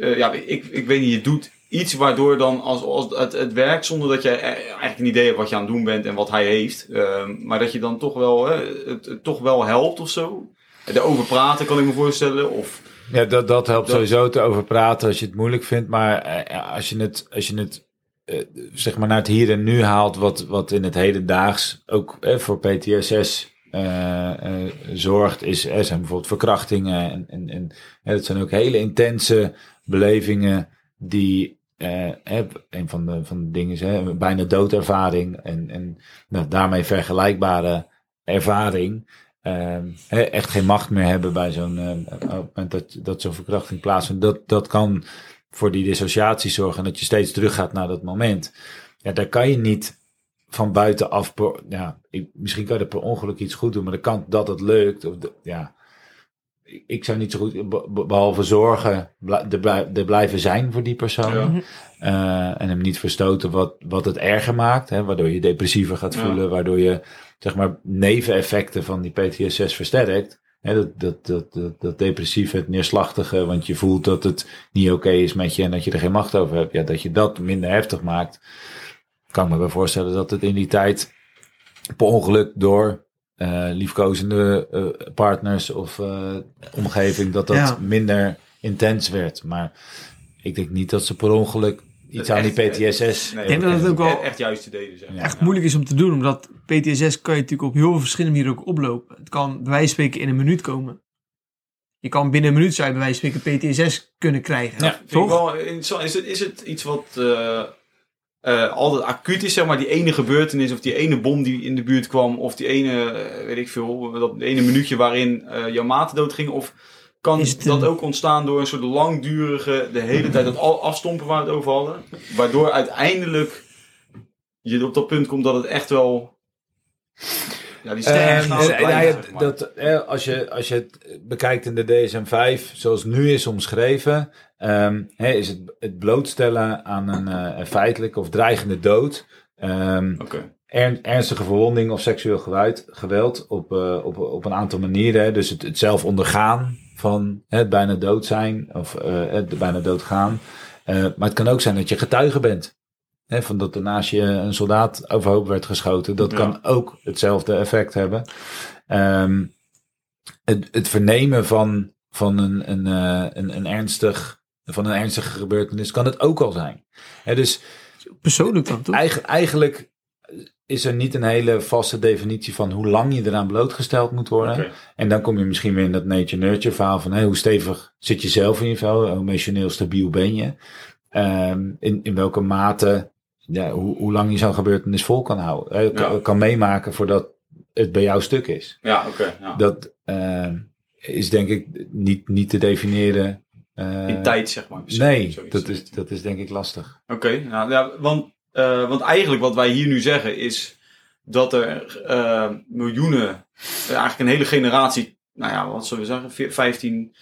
eh, ja, ik, ik weet niet, je doet iets waardoor dan als, als het, het werkt zonder dat je e- eigenlijk een idee hebt wat je aan het doen bent en wat hij heeft. Ehm, maar dat je dan toch wel, hè, het, het toch wel helpt of zo. Erover praten kan ik me voorstellen. Of, Ja, dat, dat helpt Dat- sowieso te over praten als je het moeilijk vindt. Maar eh, als je het, als je het eh, zeg maar naar het hier en nu haalt, wat, wat in het hedendaags ook eh, voor PTSS eh, eh, zorgt, is, er zijn bijvoorbeeld verkrachtingen. En, en, en eh, dat zijn ook hele intense belevingen die. eh, een van de, van de dingen is hè, bijna doodervaring en, en nou, daarmee vergelijkbare ervaring. Ehm, echt geen macht meer hebben bij zo'n eh, moment dat, dat zo'n verkrachting plaatsvindt. Dat, dat kan voor die dissociatie zorgen dat je steeds teruggaat naar dat moment. Ja, daar kan je niet van buitenaf. Ja, ik, misschien kan je er per ongeluk iets goed doen, maar de kant dat het lukt. Of ja, ik, zou niet zo goed, be- be- behalve zorgen, er, blij- blijven zijn voor die persoon. Ja. Eh, en hem niet verstoten wat, wat het erger maakt. Hè, waardoor je depressiever gaat Ja. voelen. Waardoor je zeg maar neveneffecten van die PTSS versterkt. Hè, dat, dat, dat, dat, dat depressieve, het neerslachtige. Want je voelt dat het niet oké is met je en dat je er geen macht over hebt. Ja, dat je dat minder heftig maakt. Kan ik me wel voorstellen dat het in die tijd per ongeluk door eh, liefkozende eh, partners of eh, omgeving, dat dat Ja. minder intens werd. Maar ik denk niet dat ze per ongeluk iets aan die PTSS. Nee, Ik denk dat het ook wel- echt juist te deden zijn. Ja. echt moeilijk is om te doen. Omdat PTSS kan je natuurlijk op heel veel verschillende manieren ook oplopen. Het kan bij wijze van spreken in een minuut komen. Je kan binnen een minuut zou je bij wijze van spreken PTSS kunnen krijgen. Ja, toch? wel. Is het, is het iets wat eh, altijd acuut is, zeg maar, die ene gebeurtenis of die ene bom die in de buurt kwam of die ene, eh, weet ik veel, dat ene minuutje waarin eh, jouw maten doodgingen? Of kan het dat ook ontstaan door een soort langdurige, de hele tijd dat al afstompen waar we het over hadden? Waardoor uiteindelijk je op dat punt komt dat het echt wel... Ja, die dat, eh, als, je, als je het bekijkt in de DSM-5, zoals nu is omschreven, ehm, is het, het blootstellen aan een eh, feitelijke of dreigende dood, ehm, ernstige verwonding of seksueel geweld, geweld op, eh, op, op een aantal manieren. Dus het, het zelf ondergaan van het bijna dood zijn of eh, het bijna doodgaan. Eh, maar het kan ook zijn dat je getuige bent. Hè, van dat er naast je een soldaat overhoop werd geschoten. Dat Ja. kan ook hetzelfde effect hebben. Ehm, het, het vernemen van, van een, een, eh, een, een, ernstig, van een ernstige gebeurtenis kan het ook al zijn. Hè, dus Persoonlijk dan, toch? Eigen- eigenlijk is er niet een hele vaste definitie van hoe lang je eraan blootgesteld moet worden. En dan kom je misschien weer in dat nature-nurture verhaal van hé, hoe stevig zit je zelf in je vel, hoe emotioneel stabiel ben je. Ehm, in, in welke mate, ja, hoe, hoe lang je zo'n gebeurtenis vol kan houden, kan, Ja. kan meemaken voordat het bij jou stuk is. Ja, oké. ja. Dat ehm, is denk ik niet, niet te definiëren. eh, In tijd, zeg maar. Nee, dat is, dat is denk ik lastig. Oké, nou, ja, want, eh, want eigenlijk wat wij hier nu zeggen is dat er eh, miljoenen, eigenlijk een hele generatie, nou ja, wat zullen we zeggen, veer- 15,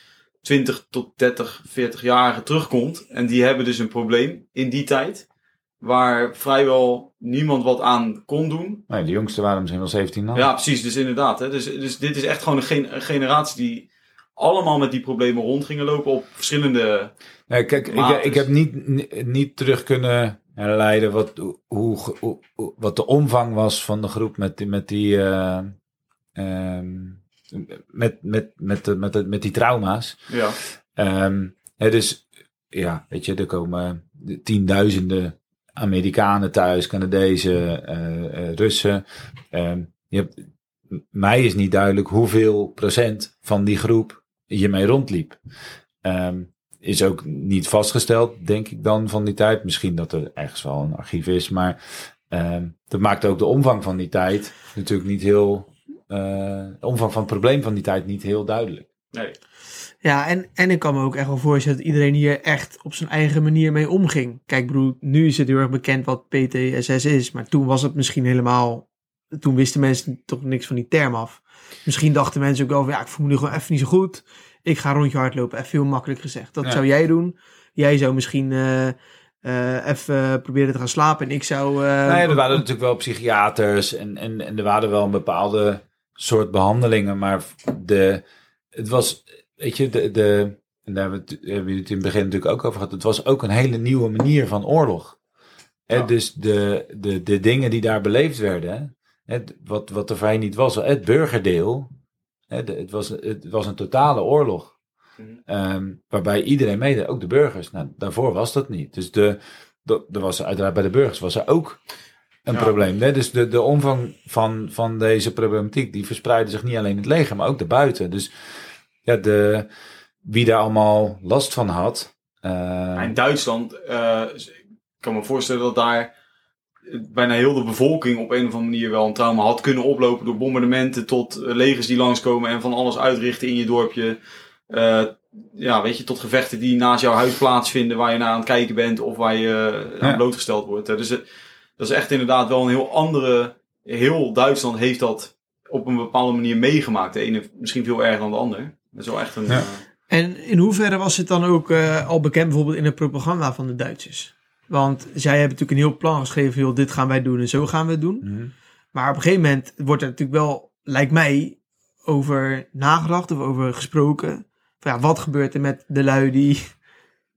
20 tot 30, 40 jarigen terugkomt. En die hebben dus een probleem in die tijd, waar vrijwel niemand wat aan kon doen. Nee, de jongste waren misschien wel 17 dan. Ja, precies, dus inderdaad. Hè, dus, dus dit is echt gewoon een, gen- een generatie die allemaal met die problemen rond gingen lopen op verschillende... Nee, kijk, ik, ik heb niet, niet, terug kunnen herleiden wat, hoe, wat de omvang was van de groep met die, met die, eh, ehm, met, met, met, de, met, de, met die trauma's. Ja, Ehm, hè, dus ja, weet je, er komen tienduizenden Amerikanen thuis, Canadezen, eh, eh, Russen. Ehm, je hebt, mij is niet duidelijk hoeveel procent van die groep hiermee rondliep. Ehm, is ook niet vastgesteld, denk ik dan, van die tijd. Misschien dat er ergens wel een archief is, maar ehm, dat maakt ook de omvang van die tijd natuurlijk niet heel. eh, de omvang van het probleem van die tijd niet heel duidelijk. nee. Ja, en, en ik kan me ook echt wel voorstellen dat iedereen hier echt op zijn eigen manier mee omging. Kijk, broer, nu is het heel erg bekend wat PTSS is, maar toen was het misschien helemaal. Toen wisten mensen toch niks van die term af. Misschien dachten mensen ook wel van ja, ik voel me nu gewoon even niet zo goed. Ik ga rondje hardlopen, even heel makkelijk gezegd. Dat Ja. zou jij doen. Jij zou misschien eh, even proberen te gaan slapen en ik zou. eh, ja, er waren natuurlijk wel psychiaters en, en, en er waren wel een bepaalde soort behandelingen, maar de, het was, weet je, de, de, en daar hebben we het, in het begin natuurlijk ook over gehad, het was ook een hele nieuwe manier van oorlog. Ja. dus de, de, de dingen die daar beleefd werden, wat, wat er voorheen niet was, het burgerdeel, de- het, was, het was een totale oorlog. Mhm. Ehm, waarbij iedereen meedeed, ook de burgers. Nou, daarvoor was dat niet. Dus de, de, er was uiteraard bij de burgers was er ook een Ja. probleem. Dus de, de omvang van, van deze problematiek, die verspreidde zich niet alleen in het leger, maar ook daarbuiten. Dus ja, de, wie daar allemaal last van had. eh, in Duitsland, eh, ik kan me voorstellen dat daar bijna heel de bevolking op een of andere manier wel een trauma had kunnen oplopen door bombardementen tot legers die langskomen en van alles uitrichten in je dorpje. Eh, ja, weet je, tot gevechten die naast jouw huis plaatsvinden waar je naar aan het kijken bent of waar je aan blootgesteld wordt. Dus dat is echt inderdaad wel een heel andere, heel Duitsland heeft dat op een bepaalde manier meegemaakt. De ene misschien veel erger dan de ander. Dat is wel echt een... Ja. eh, En in hoeverre was het dan ook eh, al bekend bijvoorbeeld in het propaganda van de Duitsers? Want zij hebben natuurlijk een heel plan geschreven, joh, dit gaan wij doen en zo gaan we het doen. mhm. Maar op een gegeven moment wordt er natuurlijk wel, lijkt mij, over nagedacht of over gesproken. Van ja, wat gebeurt er met de lui die,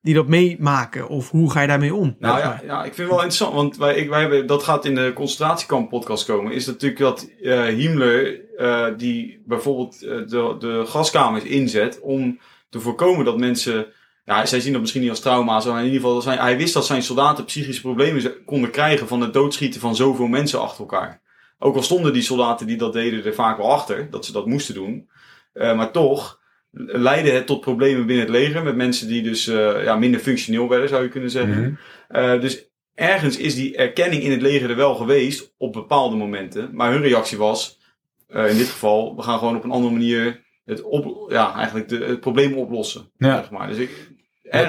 die dat meemaken? Of hoe ga je daarmee om? Nou ja, maar. ja, ik vind het wel interessant, want wij, ik, wij hebben, dat gaat in de concentratiekamp podcast komen. Is natuurlijk dat eh Himmler, eh, die bijvoorbeeld eh, de, de gaskamers inzet om te voorkomen dat mensen ja, zij zien dat misschien niet als trauma. Zo, in ieder geval, zijn, hij wist dat zijn soldaten psychische problemen konden krijgen van het doodschieten van zoveel mensen achter elkaar. Ook al stonden die soldaten die dat deden er vaak wel achter, dat ze dat moesten doen. Maar toch leidde het tot problemen binnen het leger met mensen die dus eh, ja, minder functioneel werden, zou je kunnen zeggen. Mhm. Eh, dus ergens is die erkenning in het leger er wel geweest op bepaalde momenten. Maar hun reactie was, eh, in dit geval, we gaan gewoon op een andere manier het, op, ja, eigenlijk de, het probleem oplossen. Ja. Zeg maar. Dus ik,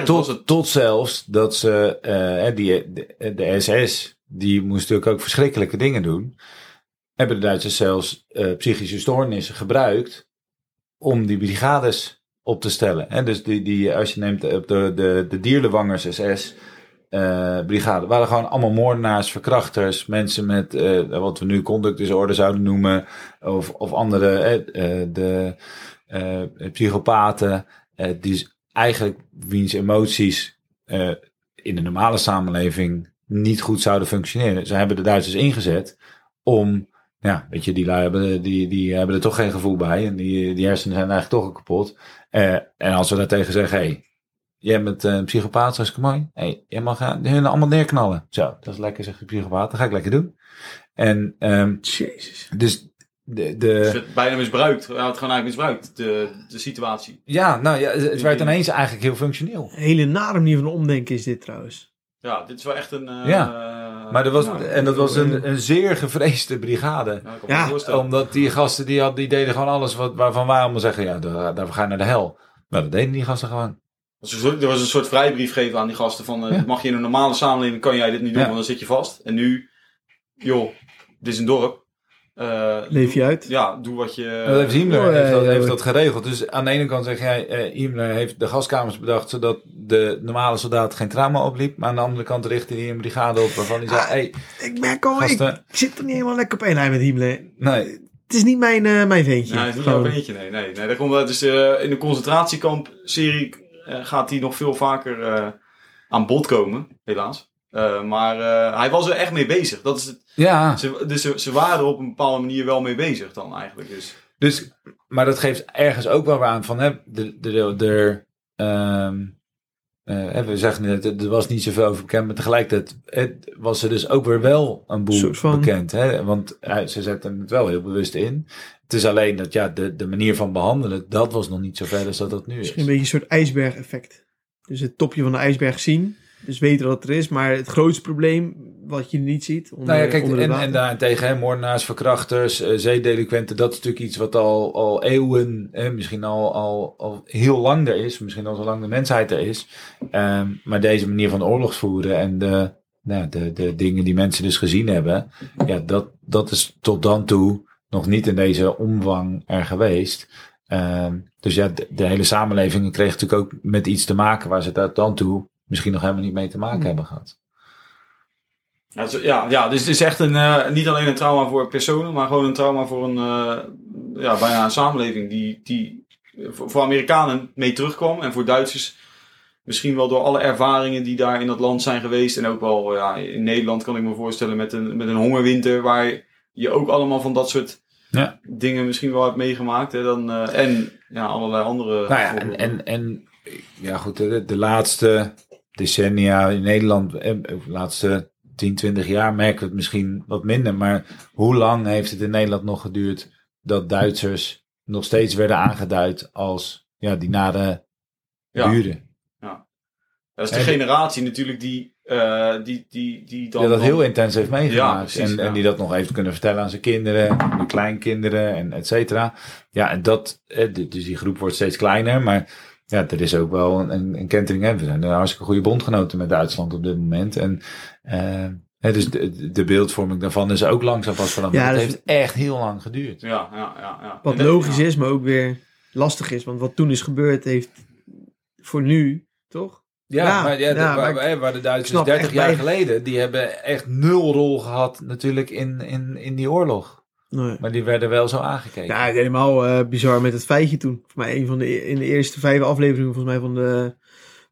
tot, het, tot zelfs dat ze, die, de, de SS, die moest natuurlijk ook verschrikkelijke dingen doen. Hebben de Duitsers zelfs psychische stoornissen gebruikt om die brigades op te stellen. Hè? Dus die, die, als je neemt op de, de, de Dierlewangers SS eh, brigade, waren gewoon allemaal moordenaars, verkrachters, mensen met eh, wat we nu conductdisorder zouden noemen, of, of andere, eh, eh, de eh, psychopaten, eh, die eigenlijk wiens emoties eh, in de normale samenleving niet goed zouden functioneren. Ze hebben de Duitsers ingezet om, ja, weet je, die lui hebben, die, die hebben er toch geen gevoel bij en die, die hersenen zijn eigenlijk toch al kapot. Eh, en als we daartegen zeggen, hé, hey, jij bent eh, een psychopaat, zoals mooi. Hey, jij mag eh, hun allemaal neerknallen. Zo, dat is lekker, zegt de psychopaat. Dat ga ik lekker doen. En ehm, Jezus. dus de, het de, werd bijna misbruikt. Hij had het gewoon eigenlijk misbruikt, de, de situatie. ja, nou ja, het werd ineens eigenlijk heel functioneel. Een hele nare manier van omdenken is dit trouwens. Ja, dit is wel echt een... eh, Ja. Maar dat was, ja, en dat was een, een zeer gevreesde brigade. Ja. Omdat die gasten, die, had, die deden gewoon alles wat, waarvan wij allemaal zeggen, ja, daar, daar ga je naar de hel. Maar dat deden die gasten gewoon. Er was een soort- Er was een soort vrijbrief gegeven aan die gasten van... eh, Ja. mag je in een normale samenleving, kan jij dit niet doen, Ja. want dan zit je vast. En nu, joh, dit is een dorp. Eh, Leef je uit. Ja, doe wat je... Dat heeft Himmler Oh, ja, heeft, dat, ja, heeft dat geregeld. Dus aan de ene kant zeg jij, eh, Himmler heeft de gaskamers bedacht zodat de normale soldaat geen trauma opliep. Maar aan de andere kant richtte hij een brigade op waarvan hij zei, Ah, hey, Ik merk al, ik, gasten, ik zit er niet helemaal lekker op één lijn met Himmler. nee, Het is niet mijn, eh, mijn veentje. Nee, het is niet jouw beentje, nee. nee, nee daar komt, dat dus, eh, in de concentratiekamp-serie eh, gaat hij nog veel vaker eh, aan bod komen, helaas. Eh, maar eh, hij was er echt mee bezig. Dat is het, ja. ze, dus ze, ze waren er op een bepaalde manier wel mee bezig dan eigenlijk. Dus, Dus, maar dat geeft ergens ook wel aan van, hè, de, de, de, de, ehm, eh, we zeggen net, er was niet zoveel over bekend, maar tegelijkertijd het, was er dus ook weer wel een boel Soort van- bekend. Hè? Want ze zetten het wel heel bewust in. Het is alleen dat ja, de, de manier van behandelen, dat was nog niet zo ver als dat dat nu is. Misschien een beetje een soort ijsberg-effect. Dus het topje van de ijsberg zien. Dus weten dat het er is. Maar het grootste probleem, wat je niet ziet. Onder, Nou ja, kijk, onder en, en daarentegen, hè, moordenaars, verkrachters, zeedelinquenten, dat is natuurlijk iets wat al, al eeuwen, misschien al, al, al heel lang er is, misschien al zolang de mensheid er is. Ehm, maar deze manier van oorlogsvoeren en de, nou, de, de dingen die mensen dus gezien hebben, ja, dat, dat is tot dan toe nog niet in deze omvang er geweest. Ehm, dus ja, de, de hele samenleving kreeg natuurlijk ook met iets te maken waar ze tot dan toe misschien nog helemaal niet mee te maken hebben gehad. ja, ja, ja, dus het is echt een, eh, niet alleen een trauma voor personen, maar gewoon een trauma voor een, eh, ja, bijna een samenleving die, die voor, Amerikanen mee terugkwam en voor Duitsers misschien wel door alle ervaringen die daar in dat land zijn geweest en ook wel ja, in Nederland kan ik me voorstellen met een, met een hongerwinter waar je ook allemaal van dat soort Ja. dingen misschien wel hebt meegemaakt. Hè, dan, eh, en ja, allerlei andere. Nou ja, en, en, en ja goed, de, de laatste decennia in Nederland, eh, de laatste 10, 20 jaar merken we het misschien wat minder. Maar hoe lang heeft het in Nederland nog geduurd dat Duitsers nog steeds werden aangeduid als ja, die nare Ja. buren? dat is de en- generatie natuurlijk die, eh, die, die, die dan. Die dat dan- heel intens heeft Ja, meegemaakt. precies, en, ja. en die dat nog heeft kunnen vertellen aan zijn kinderen, de kleinkinderen en et cetera. Ja, en dat, eh, dus die groep wordt steeds kleiner. Maar ja, er is ook wel een, een, een kentering. Hè. We zijn een hartstikke goede bondgenoten met Duitsland op dit moment. En eh, hè, dus de, de beeldvorming daarvan is ook langzaam pas veranderd. Ja, het dat is- heeft echt heel lang geduurd. Ja, ja, ja. ja. Wat En dat- logisch ja. is, maar ook weer lastig is. Want wat toen is gebeurd, heeft voor nu, toch? Ja, Ja, maar, ja, de- waar, maar hè, waar de Duitsers snap 30 echt jaar bij- geleden, die hebben echt nul rol gehad natuurlijk in, in, in die oorlog. Nee. Maar die werden wel zo aangekeken. Ja, helemaal eh, bizar met het feitje toen. Voor mij een van de, e- in de eerste vijf afleveringen volgens mij van de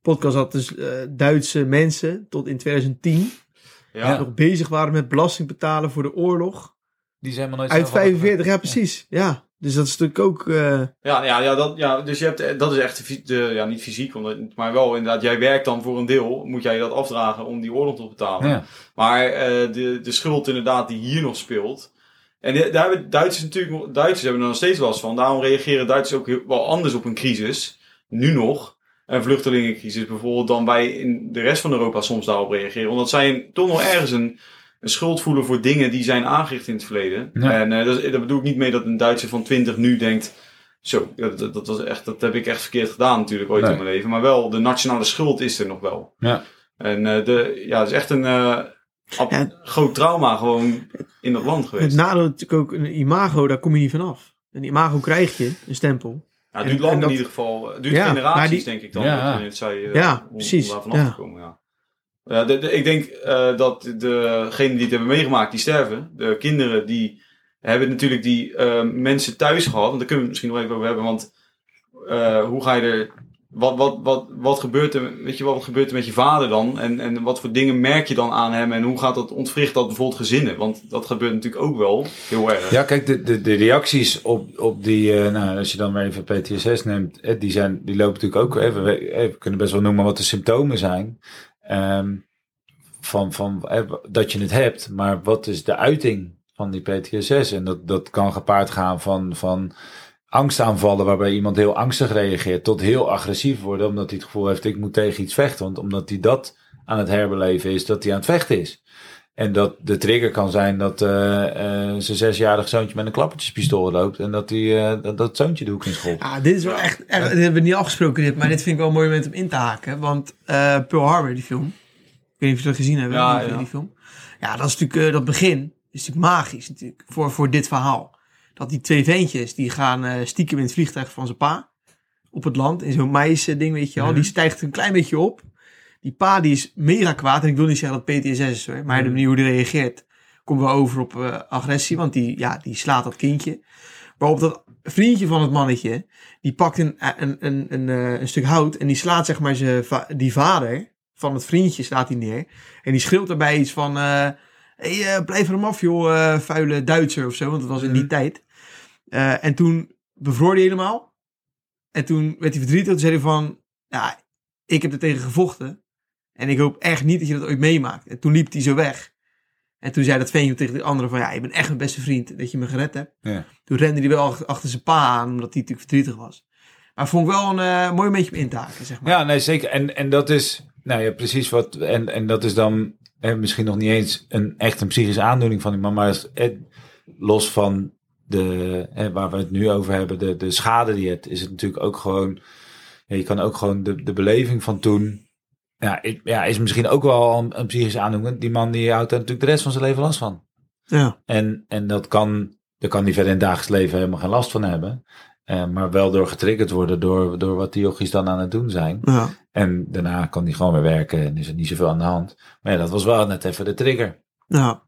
podcast had dus eh, Duitse mensen tot in 2010 Ja. nog bezig waren met belasting betalen voor de oorlog. Die zijn helemaal nooit Uit zelf hadden 45, ja precies. Ja. Dus dat is natuurlijk ook... eh, Ja, ja, ja, dat, ja dus je hebt, dat is echt de, ja, niet fysiek, omdat, maar wel inderdaad, jij werkt dan voor een deel, moet jij dat afdragen om die oorlog te betalen. Ja. Maar eh, de, de schuld inderdaad die hier nog speelt. En daar hebben Duitsers natuurlijk, Duitsers hebben er nog steeds last van. Daarom reageren Duitsers ook wel anders op een crisis, nu nog, een vluchtelingencrisis bijvoorbeeld, dan wij in de rest van Europa soms daarop reageren. Omdat zij toch nog ergens een, een schuld voelen voor dingen die zijn aangericht in het verleden. Ja. En eh, dat, daar bedoel ik niet mee dat een Duitser van 20 nu denkt, zo, dat, dat, was echt, dat heb ik echt verkeerd gedaan natuurlijk ooit Nee. in mijn leven. Maar wel, de nationale schuld is er nog wel. Ja. En eh, de, ja, het is echt een eh, Ja. groot trauma gewoon in dat land het geweest. nadeel natuurlijk ook, een imago, daar kom je niet vanaf. Een imago krijg je, een stempel. Ja, het duurt en- lang en dat- in ieder geval. Het duurt Ja, generaties, die- denk ik dan. Ja. dat het zei, eh, Ja, om, precies, Om daar vanaf ja. te komen, ja. Ja, de, de- ik denk eh, dat degenen die het hebben meegemaakt, die sterven. De kinderen die hebben natuurlijk die eh, mensen thuis gehad. Want daar kunnen we het misschien nog even over hebben. Want eh, hoe ga je er... Wat, wat, wat, wat, gebeurt er, weet je, wat gebeurt er met je vader dan? En, en wat voor dingen merk je dan aan hem? En hoe gaat dat, ontwricht dat bijvoorbeeld gezinnen? Want dat gebeurt natuurlijk ook wel heel erg. Ja, kijk, de, de, de reacties op, op die, eh, nou, als je dan maar even PTSS neemt, eh, die, zijn, die lopen natuurlijk ook, even, we, eh, we kunnen best wel noemen wat de symptomen zijn. Ehm, van, van dat je het hebt, maar wat is de uiting van die PTSS? En dat, dat kan gepaard gaan van, van angstaanvallen, waarbij iemand heel angstig reageert, tot heel agressief worden, omdat hij het gevoel heeft, ik moet tegen iets vechten. Want omdat hij dat aan het herbeleven is, dat hij aan het vechten is. En dat de trigger kan zijn dat eh eh zijn zesjarig zoontje met een klappertjespistool loopt. En dat, die, eh, dat, dat zoontje de hoek in schopt. Ja, dit is wel echt, echt dit hebben we niet afgesproken dit, maar dit vind ik wel een mooi moment om in te haken. Want eh Pearl Harbor, die film, ik weet niet of je dat gezien hebben, Ja, die, ja. die film. Ja, dat is natuurlijk, dat begin is natuurlijk magisch natuurlijk, voor, voor dit verhaal. Dat die twee ventjes, die gaan eh, stiekem in het vliegtuig van zijn pa, op het land, in zo'n meisje ding, weet je wel. Mhm. Die stijgt een klein beetje op. Die pa, die is mega kwaad, en ik wil niet zeggen dat PTSS is hoor, maar de manier hoe die reageert, komt wel over op eh, agressie, want die, ja, die slaat dat kindje. Waarop dat vriendje van het mannetje, die pakt een, een, een, een, eh, een stuk hout en die slaat zeg maar zijn die vader van het vriendje slaat hij neer. En die schreeuwt daarbij iets van, eh hey, eh, blijf er hem af joh, eh, vuile Duitser of zo, want dat was in die Mhm. tijd. Eh, en toen bevroor hij helemaal. En toen werd hij verdrietig. Toen zei hij van, ja, ik heb er tegen gevochten. En ik hoop echt niet dat je dat ooit meemaakt. En toen liep hij zo weg. En toen zei dat ventje tegen de andere van, ja, je bent echt mijn beste vriend dat je me gered hebt. Ja. Toen rende hij wel ach- achter zijn pa aan, omdat hij natuurlijk verdrietig was. Maar vond ik wel een mooi beetje om in te haken, zeg maar. Ja, nee, zeker. En, en dat is, nou ja, precies wat. En, en dat is dan eh, misschien nog niet eens een echt een psychische aandoening van iemand, maar is, eh, los van de, eh, waar we het nu over hebben, de, de schade die je hebt, is het natuurlijk ook gewoon. Ja, je kan ook gewoon de, de beleving van toen. Ja, ik, ja, is misschien ook wel een, een psychische aandoening. Die man die houdt daar natuurlijk de rest van zijn leven last van. Ja, En, en dat kan, daar kan die verder in het dagelijks leven helemaal geen last van hebben. Eh, maar wel door getriggerd worden door, door wat die jochies dan aan het doen zijn. ja. En daarna kan die gewoon weer werken en is er niet zoveel aan de hand. Maar ja, dat was wel net even de trigger. ja.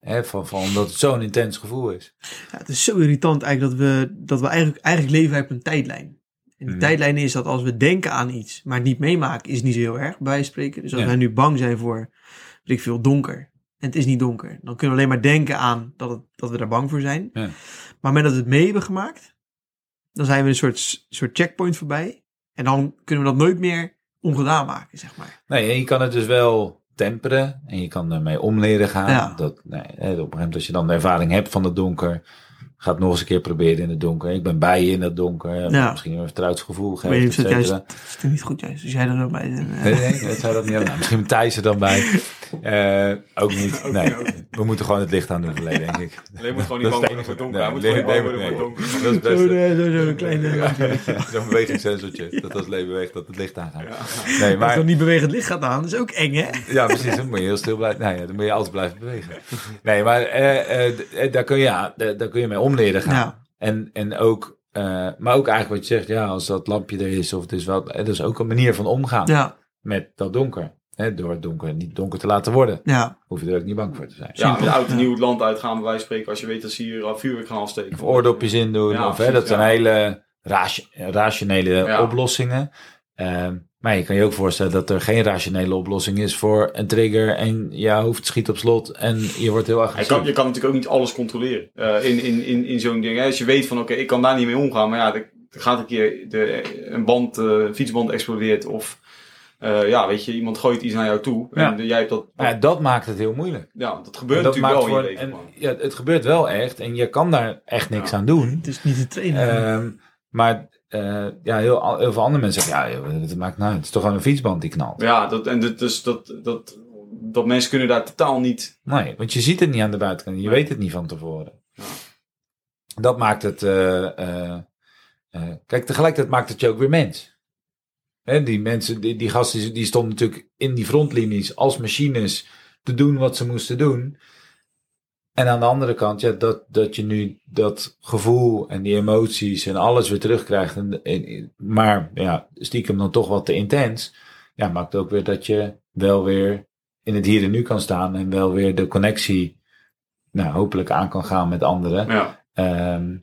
Hè, van, van, omdat het zo'n intens gevoel is. Ja, het is zo irritant eigenlijk dat we, dat we eigenlijk, eigenlijk leven op een tijdlijn. En die Mhm. tijdlijn is dat als we denken aan iets, maar het niet meemaken, is niet zo heel erg, bij spreken. Dus als Ja. wij nu bang zijn voor, weet ik veel, donker, en het is niet donker, dan kunnen we alleen maar denken aan dat, het, dat we daar bang voor zijn. Ja. Maar moment dat we het mee hebben gemaakt, dan zijn we een soort, soort checkpoint voorbij. En dan kunnen we dat nooit meer ongedaan maken, zeg maar. Nee, je kan het dus wel temperen en je kan ermee om leren gaan. Ja. Dat, nee, op een gegeven moment als je dan de ervaring hebt van het donker, ga het nog eens een keer proberen in het donker. Ik ben bij je in het donker. Ja. Misschien een vertrouwensgevoel Ik weet niet geeft, of et dat cetera. juist, dat is niet goed juist, als jij er ook bij bent. eh. Nee, nee, dat zou dat niet hebben. Nou, misschien Thijs er dan bij. Eh, ook niet. Ook Nee, ook we moeten gewoon het licht aan doen, verleden, denk ik. Alleen moet gewoon niet bang worden voor het het donker. Hij moet nee, gewoon bang nee, worden voor het nee. donker. Dat is best. Zo'n eh, zo'n- zo'n kleine... Zo'n bewegingssensortje. Dat als het leven beweegt, dat het licht aangaat. Ja. Nee, Als maar... dan niet bewegend licht gaat aan, dat is ook eng, hè? Ja, precies. Dan moet je heel stil blijven. Nou ja, dan moet je altijd blijven bewegen. Nee, maar eh, eh, d- eh, daar, kun je, ja, daar, daar kun je mee om leren gaan. Ja. En, en ook, eh, maar ook eigenlijk wat je zegt, ja, als dat lampje er is, of het is wel, eh, dat is ook een manier van omgaan Ja, met dat donker. Hè, door het donker niet donker te laten worden. ja. Hoef je er ook niet bang voor te zijn. Ja, met Simpel. oud en nieuw het land uitgaan, bij wijze van spreken, als je weet dat ze hier al vuurwerk gaan afsteken. Of oordopjes in doen. Ja, of, hè, precies, dat zijn hele ration- rationele Ja. oplossingen. Ehm, Maar je kan je ook voorstellen dat er geen rationele oplossing is voor een trigger en je hoofd schiet op slot en je wordt heel Je agressief. kan, je kan natuurlijk ook niet alles controleren eh, in, in, in, in zo'n ding. hè. Als je weet van, oké, ik kan daar niet mee omgaan. Maar ja, er er gaat een keer de, een band, eh, een fietsband explodeert. Of, eh, ja, weet je, iemand gooit iets naar jou toe. Ja. En jij hebt dat, Maar ja, dat maakt het heel moeilijk. ja, dat gebeurt dat natuurlijk wel in je leven. en, man. ja, het gebeurt wel echt en je kan daar echt niks Ja. aan doen. Het is niet te trainen. Ehm, maar eh, ja, heel, heel veel andere mensen zeggen, ja, joh, het maakt nou, het is toch gewoon een fietsband die knalt. Ja, dat, en dat, dus dat, dat, dat mensen kunnen daar totaal niet... Nee, want je ziet het niet aan de buitenkant. Je Nee. weet het niet van tevoren. Ja. Dat maakt het... eh, eh, kijk, tegelijkertijd maakt het je ook weer mens. Hè, die mensen, die, die gasten, die stonden natuurlijk in die frontlinies als machines te doen wat ze moesten doen. En aan de andere kant, ja, dat, dat je nu dat gevoel en die emoties en alles weer terugkrijgt. En, en- maar ja, stiekem dan toch wat te intens. Ja, maakt ook weer dat je wel weer in het hier en nu kan staan. En wel weer de connectie, nou, hopelijk aan kan gaan met anderen. Ja, Ehm,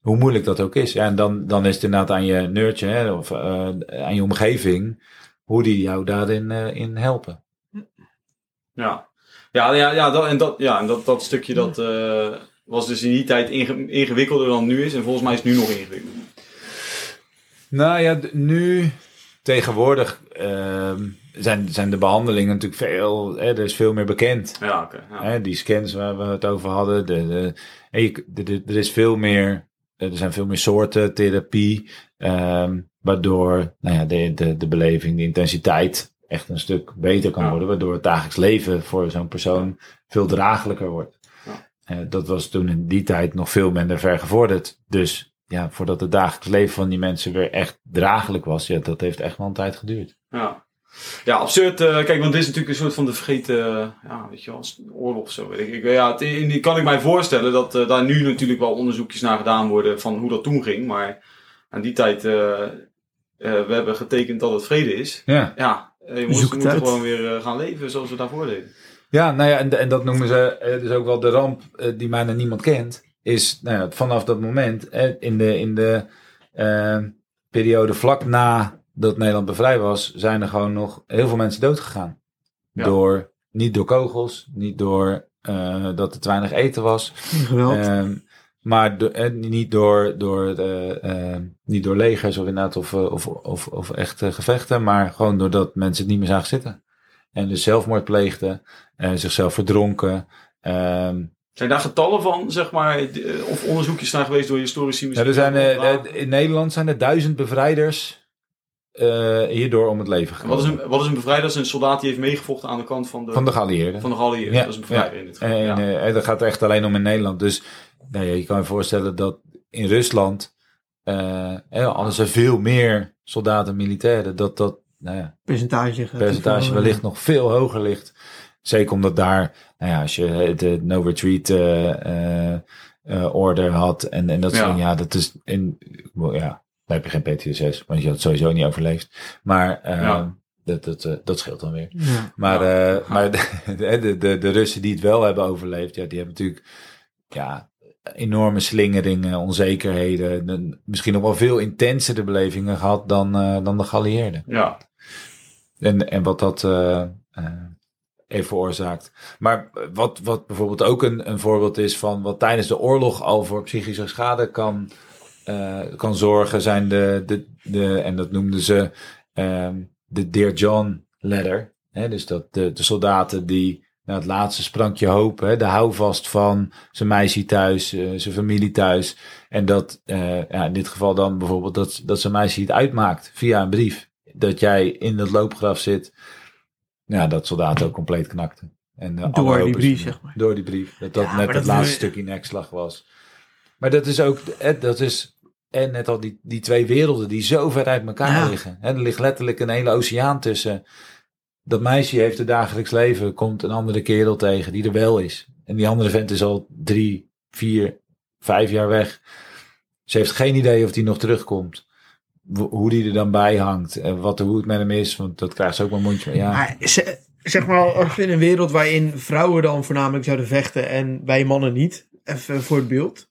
hoe moeilijk dat ook is. Ja, en dan, dan is het inderdaad aan je nerdje hè, of eh, aan je omgeving. Hoe die jou daarin eh, in helpen. ja. Ja, ja, ja, dat, en, dat, ja, en dat, dat stukje dat eh, was dus in die tijd inge- ingewikkelder dan het nu is. En volgens mij is het nu nog ingewikkeld. Nou ja, nu tegenwoordig ehm, zijn, zijn de behandelingen natuurlijk veel, hè, er is veel meer bekend. Ja, oké. ja. Hè, die scans waar we het over hadden. De, de, en je, de- de- er is veel meer, er zijn veel meer soorten therapie. ehm, waardoor nou ja, de, de, de beleving, de intensiteit echt een stuk beter kan Ja. worden. Waardoor het dagelijks leven voor zo'n persoon veel draaglijker wordt. Ja. Eh, dat was toen in die tijd nog veel minder vergevorderd. Dus ja, voordat het dagelijks leven van die mensen weer echt draaglijk was, ja, dat heeft echt wel een tijd geduurd. Ja. Ja, absurd. eh, kijk, want dit is natuurlijk een soort van de vergeten, eh, ja, weet je wel, oorlog of zo. Weet ik. ik. Ja, het, in, die kan ik mij voorstellen dat daar nu natuurlijk wel onderzoekjes naar gedaan worden van hoe dat toen ging. Maar aan die tijd, we hebben getekend dat het vrede is. Ja. Ja, eh, moeten uit. gewoon weer eh, gaan leven zoals we daarvoor deden. Ja, nou ja, en, en dat noemen ze, eh, dus ook wel de ramp die bijna niemand kent, is nou ja, vanaf dat moment, eh, in de, in de periode vlak na dat Nederland bevrijd was, zijn er gewoon nog heel veel mensen dood gegaan. Ja. Door, niet door kogels, niet door eh, dat er te weinig eten was, Geweld. Maar do- eh, niet, door, door, eh, eh, niet door legers of inderdaad of, of, of, of echte gevechten, maar gewoon doordat mensen het niet meer zagen zitten. En dus zelfmoord pleegden, eh, zichzelf verdronken. Ehm, Zijn daar getallen van, zeg maar, of onderzoekjes naar geweest door historici ja, er zijn, in Nederland zijn er duizend bevrijders hierdoor om het leven wat, is gekomen. een, wat is een bevrijder? Dat is een soldaat die heeft meegevochten aan de kant van de, Van de geallieerden. van de geallieerden. Ja, Dat is een bevrijder in dit geval. En ja. dat gaat echt alleen om in Nederland. Dus nou ja, je kan je voorstellen dat in Rusland eh eh, hadden ze veel meer soldaten en militairen. Dat dat nou ja, percentage. percentage wellicht nog veel hoger ligt. Zeker omdat daar, nou ja, als je de no retreat eh, eh, eh, order had en, en dat soort Ja. dingen, ja, dat is in, ja, dan heb je geen PTSS, want je had het sowieso niet overleefd. Maar eh, Ja. dat, dat, eh, dat scheelt dan weer. eh, Ja. Maar, Ja. eh, maar de, de, de, de Russen die het wel hebben overleefd, ja, die hebben natuurlijk ja, enorme slingeringen, onzekerheden. Misschien nog wel veel intensere belevingen gehad dan, eh, dan de geallieerden. ja. En, en wat dat eh, eh, heeft veroorzaakt. Maar wat, wat bijvoorbeeld ook een, een voorbeeld is van wat tijdens de oorlog al voor psychische schade kan, kan zorgen, zijn de, de, de, en dat noemden ze ehm, de Dear John letter. Hè, dus dat de, de soldaten die naar het laatste sprankje hoop, hè, de houvast van zijn meisje thuis, eh, zijn familie thuis. En dat eh, ja, in dit geval dan bijvoorbeeld dat, dat zijn meisje het uitmaakt via een brief. Dat jij in dat loopgraf zit. Ja, dat soldaten ook compleet knakten. En, eh, Door die brief, zeg maar. Door die brief. Dat dat Ja, net het dat laatste wil stukje nekslag was. Maar dat is ook, dat is, en net al die, die twee werelden die zo ver uit elkaar Ja. liggen. Hè, er ligt letterlijk een hele oceaan tussen. Dat meisje heeft het dagelijks leven, komt een andere kerel tegen die er wel is. En die andere vent is al drie, vier, vijf jaar weg. Ze heeft geen idee of die nog terugkomt. Hoe die er dan bij hangt. En wat, hoe het met hem is. Want dat krijgt ze ook een mondje. Ja. Maar ze- zeg maar, als in een wereld waarin vrouwen dan voornamelijk zouden vechten en wij mannen niet, even voor het beeld.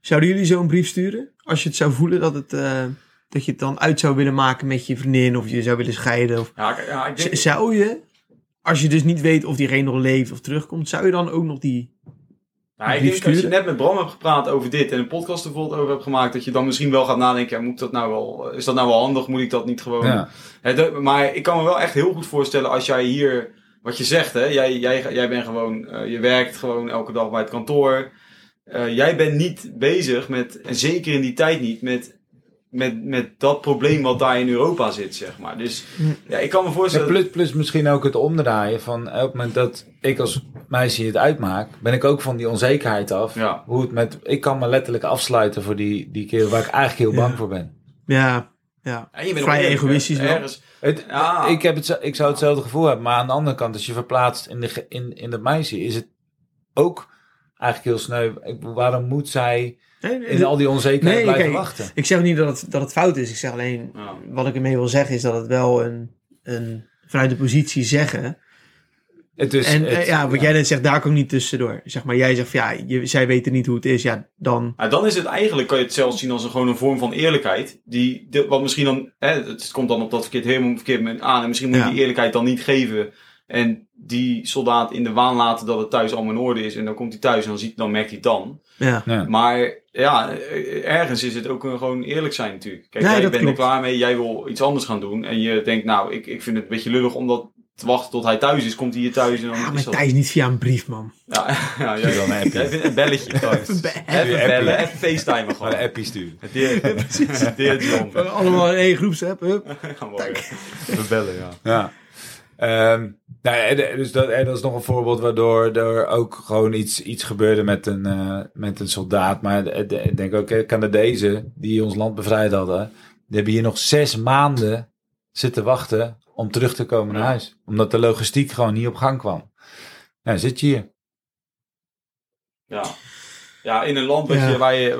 Zouden jullie zo'n brief sturen? Als je het zou voelen dat het... eh, dat je het dan uit zou willen maken met je vriendin of je zou willen scheiden? Of, Ja, ik- ja, ik denk, Z- zou je, als je dus niet weet of diegene nog leeft of terugkomt, zou je dan ook nog die... Ja, ik denk als je net met Bram hebt gepraat over dit en een podcast er bijvoorbeeld over hebt gemaakt, dat je dan misschien wel gaat nadenken, ja, moet dat nou wel, is dat nou wel handig? Moet ik dat niet gewoon... Ja. Hè, de- maar ik kan me wel echt heel goed voorstellen als jij hier, wat je zegt, hè, jij, jij, jij bent gewoon, eh, je werkt gewoon elke dag bij het kantoor. Eh, jij bent niet bezig met, en zeker in die tijd niet, met, met, met dat probleem wat daar in Europa zit, zeg maar. Dus ja, ik kan me Ja, voorstellen... plus, plus misschien ook het omdraaien van op het moment dat ik als meisje het uitmaak, ben ik ook van die onzekerheid af. Ja. Hoe het met, ik kan me letterlijk afsluiten voor die, die kerel waar ik eigenlijk heel bang Ja. voor ben. Ja, ja. Ja, je bent Vrij egoïstisch wel. ergens- Het, Ja. ik, heb het, zo- ik zou hetzelfde gevoel hebben, maar aan de andere kant, als je verplaatst in, de, in, in dat meisje, is het ook eigenlijk heel sneu. Ik, waarom moet zij Nee, in al die onzekerheid Nee, blijven kijk, wachten? Ik zeg niet dat het, dat het fout is. Ik zeg alleen, Ja. wat ik ermee wil zeggen is dat het wel een, een vanuit de positie zeggen. Het is, en het- eh, ja, wat jij net zegt, daar kan ik niet tussendoor. Zeg maar, jij zegt van ja, je, zij weten niet hoe het is. Ja, dan. Nou, dan is het eigenlijk, kan je het zelfs zien als een, gewoon een vorm van eerlijkheid. Die, wat misschien dan, hè, het komt dan op dat verkeerd, helemaal verkeerd moment aan. En misschien moet je Ja. die eerlijkheid dan niet geven. En die soldaat in de waan laten dat het thuis allemaal in orde is. En dan komt hij thuis en dan, ziet, dan merkt hij het dan. Ja, ja. Maar ja, ergens is het ook een, gewoon eerlijk zijn natuurlijk. Kijk, Nee, jij bent er klaar mee, jij wil iets anders gaan doen. En je denkt, nou, ik, ik vind het een beetje lullig om dat te wachten tot hij thuis is. Komt hij hier thuis en dan ja is maar dat... Thijs niet via een brief, man. Ja, ja, jij, Dan heb je- jij vindt een belletje thuis. Even be- Even Even bellen, even facetimen Maar gewoon. een appie sturen. Dear, dear John. Allemaal in één groepsapp, hup. Gaan we bellen, ja. Ja. Ehm, nou dus dat, en dat is nog een voorbeeld waardoor er ook gewoon iets, iets gebeurde met een, eh, met een soldaat. Maar de- ik denk ook, eh, Canadezen die ons land bevrijd hadden, die hebben hier nog zes maanden zitten wachten om terug te komen naar huis. Omdat de logistiek gewoon niet op gang kwam. Nou, zit je hier. Ja. Ja, in een land wat Ja. je, waar je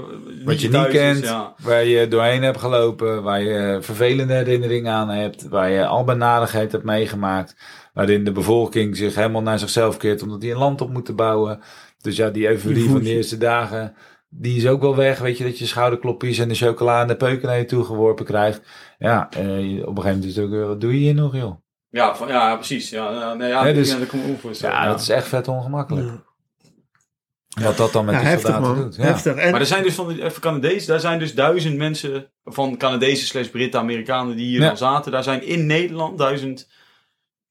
Wat je niet is, kent, ja. waar je doorheen hebt gelopen, waar je vervelende herinneringen aan hebt, waar je al benadigheid hebt meegemaakt, waarin de bevolking zich helemaal naar zichzelf keert omdat die een land op moeten bouwen. Dus ja, die euforie van de eerste dagen, die is ook wel weg. Weet je, dat je schouderklopjes en de chocola en de peuken naar je toe geworpen krijgt. Ja, eh, op een gegeven moment is het ook weer, wat doe je hier nog, joh? Ja, van, ja, precies. Ja, nee, ja, Nee, dus- ja, dat. Ja, ja. dat is echt vet ongemakkelijk. Ja. Wat dat dan met Ja, die heftig, soldaten man. doet. Ja. Heftig. En, Maar er zijn dus van de even Canadezen, daar zijn dus duizend mensen van Canadezen slash Britten, Amerikanen die hier Ja. dan zaten. Daar zijn in Nederland duizend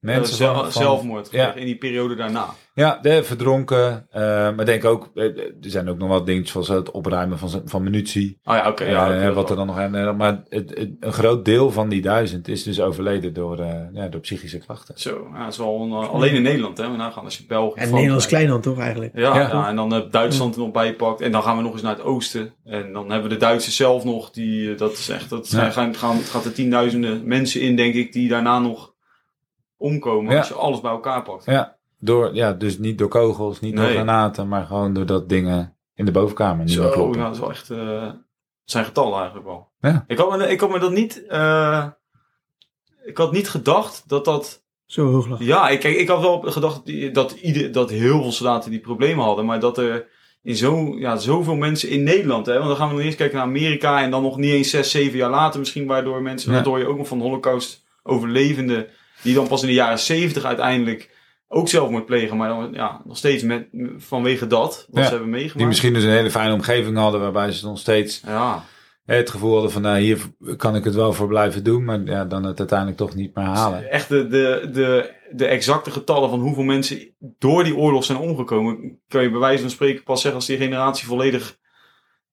Mensen eh, zel- van- van- zelfmoord Ja. in die periode daarna. Ja, de verdronken. eh, maar ik denk ook, eh, er zijn ook nog wat dingetjes zoals het opruimen van, van munitie. Oh ja, oké. ja, Eh, wat er dan nog aan. Maar het, het- een groot deel van die duizend is dus overleden door, eh, ja, door psychische klachten. Zo, ja, dat is wel een, eh, alleen in Nederland, hè. We nagaan als je België. en Nederland is klein dan toch eigenlijk? Ja, Ja. ja. en dan heb Duitsland er nog bijpakt. En dan gaan we nog eens naar het oosten. En dan hebben we de Duitsers zelf nog. Die, eh, dat is echt, dat zijn, gaan, gaan, het gaat er tienduizenden mensen in, denk ik, die daarna nog omkomen. Ja. Als je alles bij elkaar pakt. Ja, door, ja, dus niet door kogels, niet door granaten, maar gewoon doordat dingen in de bovenkamer niet meer Zo, kloppen. ja, dat is wel echt, eh, het zijn getallen eigenlijk wel. Ja. Ik had me, ik had me dat niet, eh, ik had niet gedacht dat dat, Zo hoog lag. ja, ik, kijk, ik had wel gedacht dat, dat, ieder, dat heel veel soldaten die problemen hadden, maar dat er in zo, ja, zoveel mensen in Nederland, hè, want dan gaan we nog eens kijken naar Amerika en dan nog niet eens zes, zeven jaar later misschien, waardoor mensen, Ja. dat hoor je ook nog van holocaust overlevenden, die dan pas in de jaren zeventig uiteindelijk ook zelfmoord plegen, maar dan, ja, nog steeds met, vanwege dat, wat Ja, ze hebben meegemaakt. Die misschien dus een hele fijne omgeving hadden, waarbij ze nog steeds Ja, eh, het gevoel hadden van, nou, hier kan ik het wel voor blijven doen, maar ja, dan het uiteindelijk toch niet meer halen. Echt de, de, de, de exacte getallen van hoeveel mensen door die oorlog zijn omgekomen, kan je bij wijze van spreken pas zeggen als die generatie volledig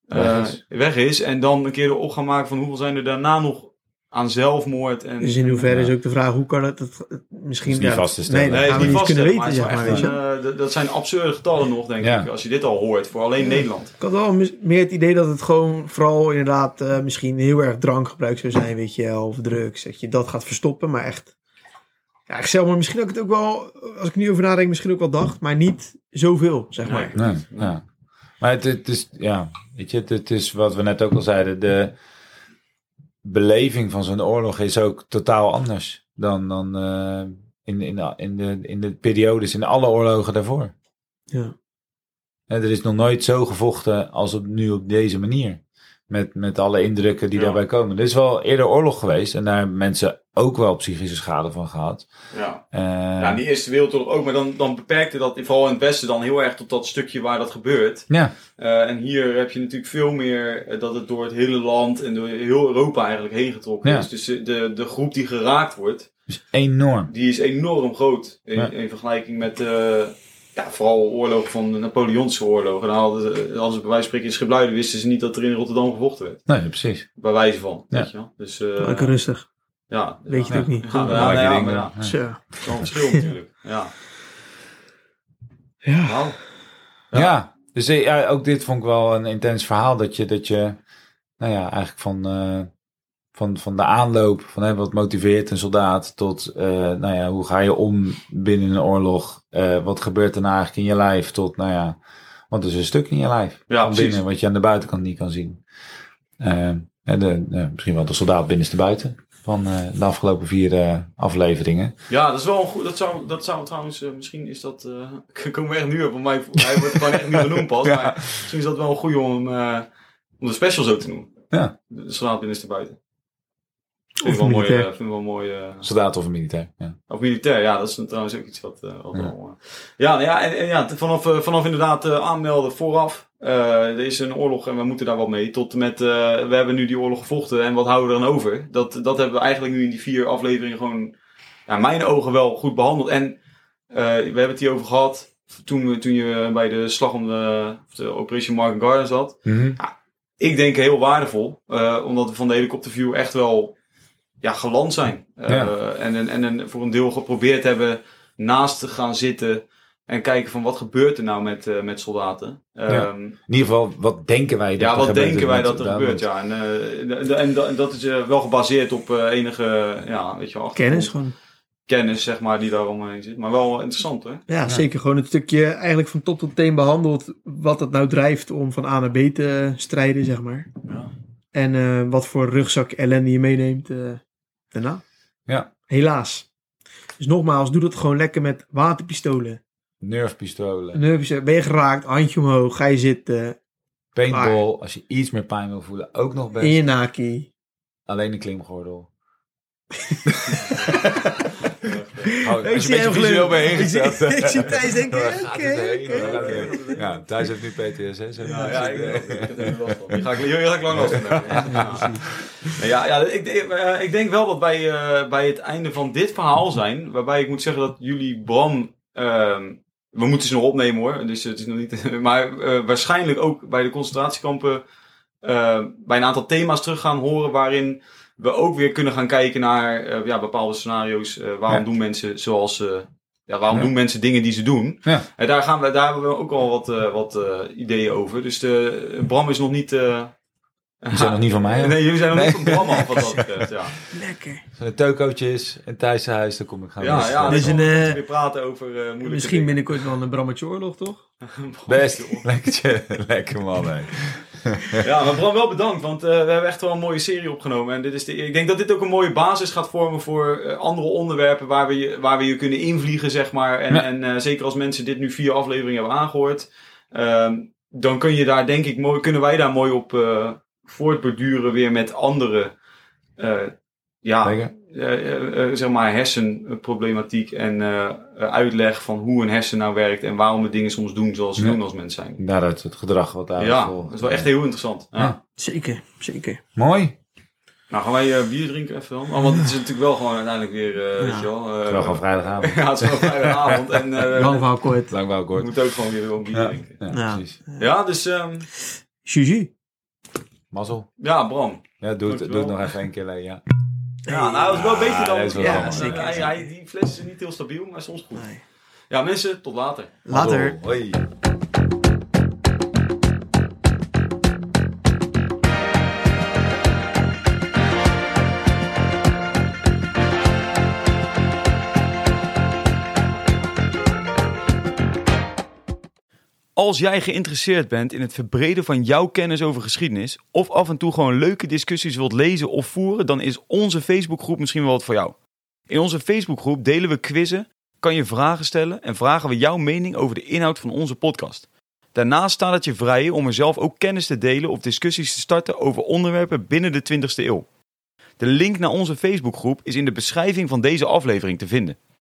eh, Weg is. weg is. En dan een keer erop gaan maken van hoeveel zijn er daarna nog aan zelfmoord. En, Dus in hoeverre is ook de vraag, hoe kan het, het, het misschien... Dat is niet ja, vast te stellen. Nee, dat Nee, is niet niet kunnen vast, weten, maar, zeg maar. weet een, eh, dat- zijn absurde getallen nog, denk Ja. ik, als je dit al hoort, voor alleen Nederland. Ik had wel meer het idee dat het gewoon vooral inderdaad eh, misschien heel erg drankgebruik zou zijn, weet je wel, of drugs. Dat je dat gaat verstoppen, maar echt... Ja, ik maar misschien dat ik het ook wel, als ik nu over nadenk, misschien ook wel dacht, maar niet zoveel, zeg maar. Nee. Maar het, het is, ja, weet je, het, het is wat we net ook al zeiden, de beleving van zo'n oorlog is ook totaal anders dan, dan eh, in, in, de, in, de, in de periodes, in alle oorlogen daarvoor. Ja. Hè, er is nog nooit zo gevochten als op, nu op deze manier. Met, met alle indrukken die Ja. daarbij komen. Er is wel eerder oorlog geweest en daar hebben mensen ook wel psychische schade van gehad. Ja. Eh, Ja, die Eerste Wereldoorlog ook, maar dan, dan beperkte dat vooral in het Westen dan heel erg tot dat stukje waar dat gebeurt. ja, Eh, en hier heb je natuurlijk veel meer eh, dat het door het hele land en door heel Europa eigenlijk heen getrokken Ja. is. Dus de, de groep die geraakt wordt, dus enorm. die is enorm groot in, Ja. in vergelijking met eh, ja, vooral oorlogen van de Napoleontische oorlogen. Dan hadden ze, als ze bij wijze van spreken in Schipluiden wisten ze niet dat er in Rotterdam gevochten werd. Nee, precies. Bij wijze van, Ja. weet je wel. Dus, eh, Lekker rustig. Ja, Weet je ja. het ook niet. Ja, ja, ja, dingen. maar ja, Ja. Zo. dat is wel een verschil natuurlijk. Ja. Ja. Nou, Ja, dus eh, ja, ook dit vond ik wel een intens verhaal. Dat je, dat je nou ja, eigenlijk van, eh, van, van de aanloop, van hè, wat motiveert een soldaat, tot eh, nou ja, hoe ga je om binnen een oorlog? Eh, wat gebeurt er nou eigenlijk in je lijf? Tot, nou ja, want er is een stuk in je lijf. Ja, van binnen, wat je aan de buitenkant niet kan zien. En de, eh, misschien wel de soldaat binnenste buiten van eh, de afgelopen vier eh, afleveringen. Ja, dat is wel een goed. Dat zou, dat zou trouwens, eh, misschien is dat. komen we echt nu op, want mij, hij wordt gewoon echt nu genoemd pas. Ja. Maar misschien is dat wel een goede om, om de special zo te noemen. Ja. De soldaat binnenste buiten. Vind Of ik wel mooi. eh, vind ik wel mooi eh, Soldaat of een militair. Ja. of militair, ja, dat is trouwens ook iets wat. eh, wat Ja. wel, ja, nou ja, en, en ja, vanaf, vanaf inderdaad eh, aanmelden vooraf. eh, er is een oorlog en we moeten daar wat mee. Tot met, eh, we hebben nu die oorlog gevochten en wat houden we er dan over? Dat, dat hebben we eigenlijk nu in die vier afleveringen gewoon, ja, mijn ogen wel goed behandeld. En eh, we hebben het hier over gehad toen, we- toen je bij de slag om de, Operation Market Garden zat. Mhm. Ik denk heel waardevol, eh, omdat we van de helikopterview echt wel ja, geland zijn. Eh, Ja. en, en, en een- voor een deel geprobeerd hebben naast te gaan zitten en kijken van wat gebeurt er nou met, eh, met soldaten. Ja. Ehm, In ieder geval, wat denken wij dat ja, er wat gebeurt denken wij dat er gebeurt? Ja, en, eh, en, en dat is wel gebaseerd op eh, enige ja, weet je, wel, Kennis gewoon. kennis zeg maar, die daar omheen zit. Maar wel interessant, hè? Ja, zeker gewoon het stukje eigenlijk van top tot teen behandeld. Wat het nou drijft om van A naar B te strijden, zeg maar. Ja. En eh, wat voor rugzak ellende je meeneemt eh, daarna. Ja. Helaas. Dus nogmaals, doe dat gewoon lekker met waterpistolen. Nerfpistolen, Nervus, ben je geraakt, handje omhoog, ga je zitten. paintball, als je iets meer pijn wil voelen, ook nog best. In je naki. Alleen een klimgordel. Oh, Ik als zie je een visueel glimmen. bent Ik zie- ingesteld. ik zie Thijs denken, oké? Ja, Thijs heeft nu PTSS. hè? Ja, ja, ik, ik heb er nu last van. Ga ik, hier ga ik lang last van. Ja, ja, ja ik, denk- eh, ik denk wel dat wij eh, bij het einde van dit verhaal zijn. Waarbij ik moet zeggen dat jullie Bram... ehm, we moeten ze nog opnemen hoor. Dus het is nog niet... Maar eh, waarschijnlijk ook bij de concentratiekampen... eh, bij een aantal thema's terug gaan horen waarin we ook weer kunnen gaan kijken naar eh, ja, bepaalde scenario's. Eh, waarom Ja. doen mensen zoals ze... Ja, waarom Ja. doen mensen dingen die ze doen? Ja. En daar, gaan we, daar hebben we ook al wat, eh, wat ideeën over. Dus de, Bram is nog niet... eh Die zijn nog niet van mij. hè? Nee, jullie zijn nog Nee. niet van Bram af wat dat betreft. Ja, Lekker. Zo'n tokootjes, een Thijssenhuis, dan kom ik gaan ja, rustig. ja dan een, weer praten over eh moeilijke Misschien dingen. binnenkort wel een Brammetje oorlog, toch? Best, lekker, lekker man. hè. Ja, maar Bram, wel bedankt, want eh, we hebben echt wel een mooie serie opgenomen. En dit is de, ik denk dat dit ook een mooie basis gaat vormen voor eh, andere onderwerpen waar we, je, waar we je kunnen invliegen, zeg maar. En, Ja. en eh, zeker als mensen dit nu vier afleveringen hebben aangehoord, ehm, dan kun je daar, denk ik, mooi, kunnen wij daar mooi op voortborduren weer met andere, ja, Eh, eh, eh, zeg maar hersenproblematiek en uitleg van hoe een hersen nou werkt en waarom we dingen soms doen zoals ze Ja. doen als mens zijn. Daaruit het gedrag wat daar Ja, dat is wel echt heel interessant. Ja. Ja. Zeker, zeker. Mooi. Nou, gaan wij bier drinken even dan? Oh, want het is natuurlijk wel gewoon uiteindelijk weer, eh, weet Ja. je wel... eh, Wel gewoon vrijdagavond. ja, het is wel vrijdagavond en eh, Lang verhaal kort. Lang wel we kort. moeten ook gewoon weer wel bier Ja, drinken. ja, Ja. precies. Ja, dus ehm, Juju. Mazzel. ja, Bram. Ja, doe het, doe het nog even één keer. Ja. Ja, nou, dat is wel beter dan... wel Ja, zeker. Hij, hij, die fles is niet heel stabiel, maar soms goed. Nee. Ja, mensen, tot later. Later. Hoi. Als jij geïnteresseerd bent in het verbreden van jouw kennis over geschiedenis, of af en toe gewoon leuke discussies wilt lezen of voeren, dan is onze Facebookgroep misschien wel wat voor jou. In onze Facebookgroep delen we quizzen, kan je vragen stellen en vragen we jouw mening over de inhoud van onze podcast. Daarnaast staat het je vrij om er zelf ook kennis te delen of discussies te starten over onderwerpen binnen de 20ste eeuw. De link naar onze Facebookgroep is in de beschrijving van deze aflevering te vinden.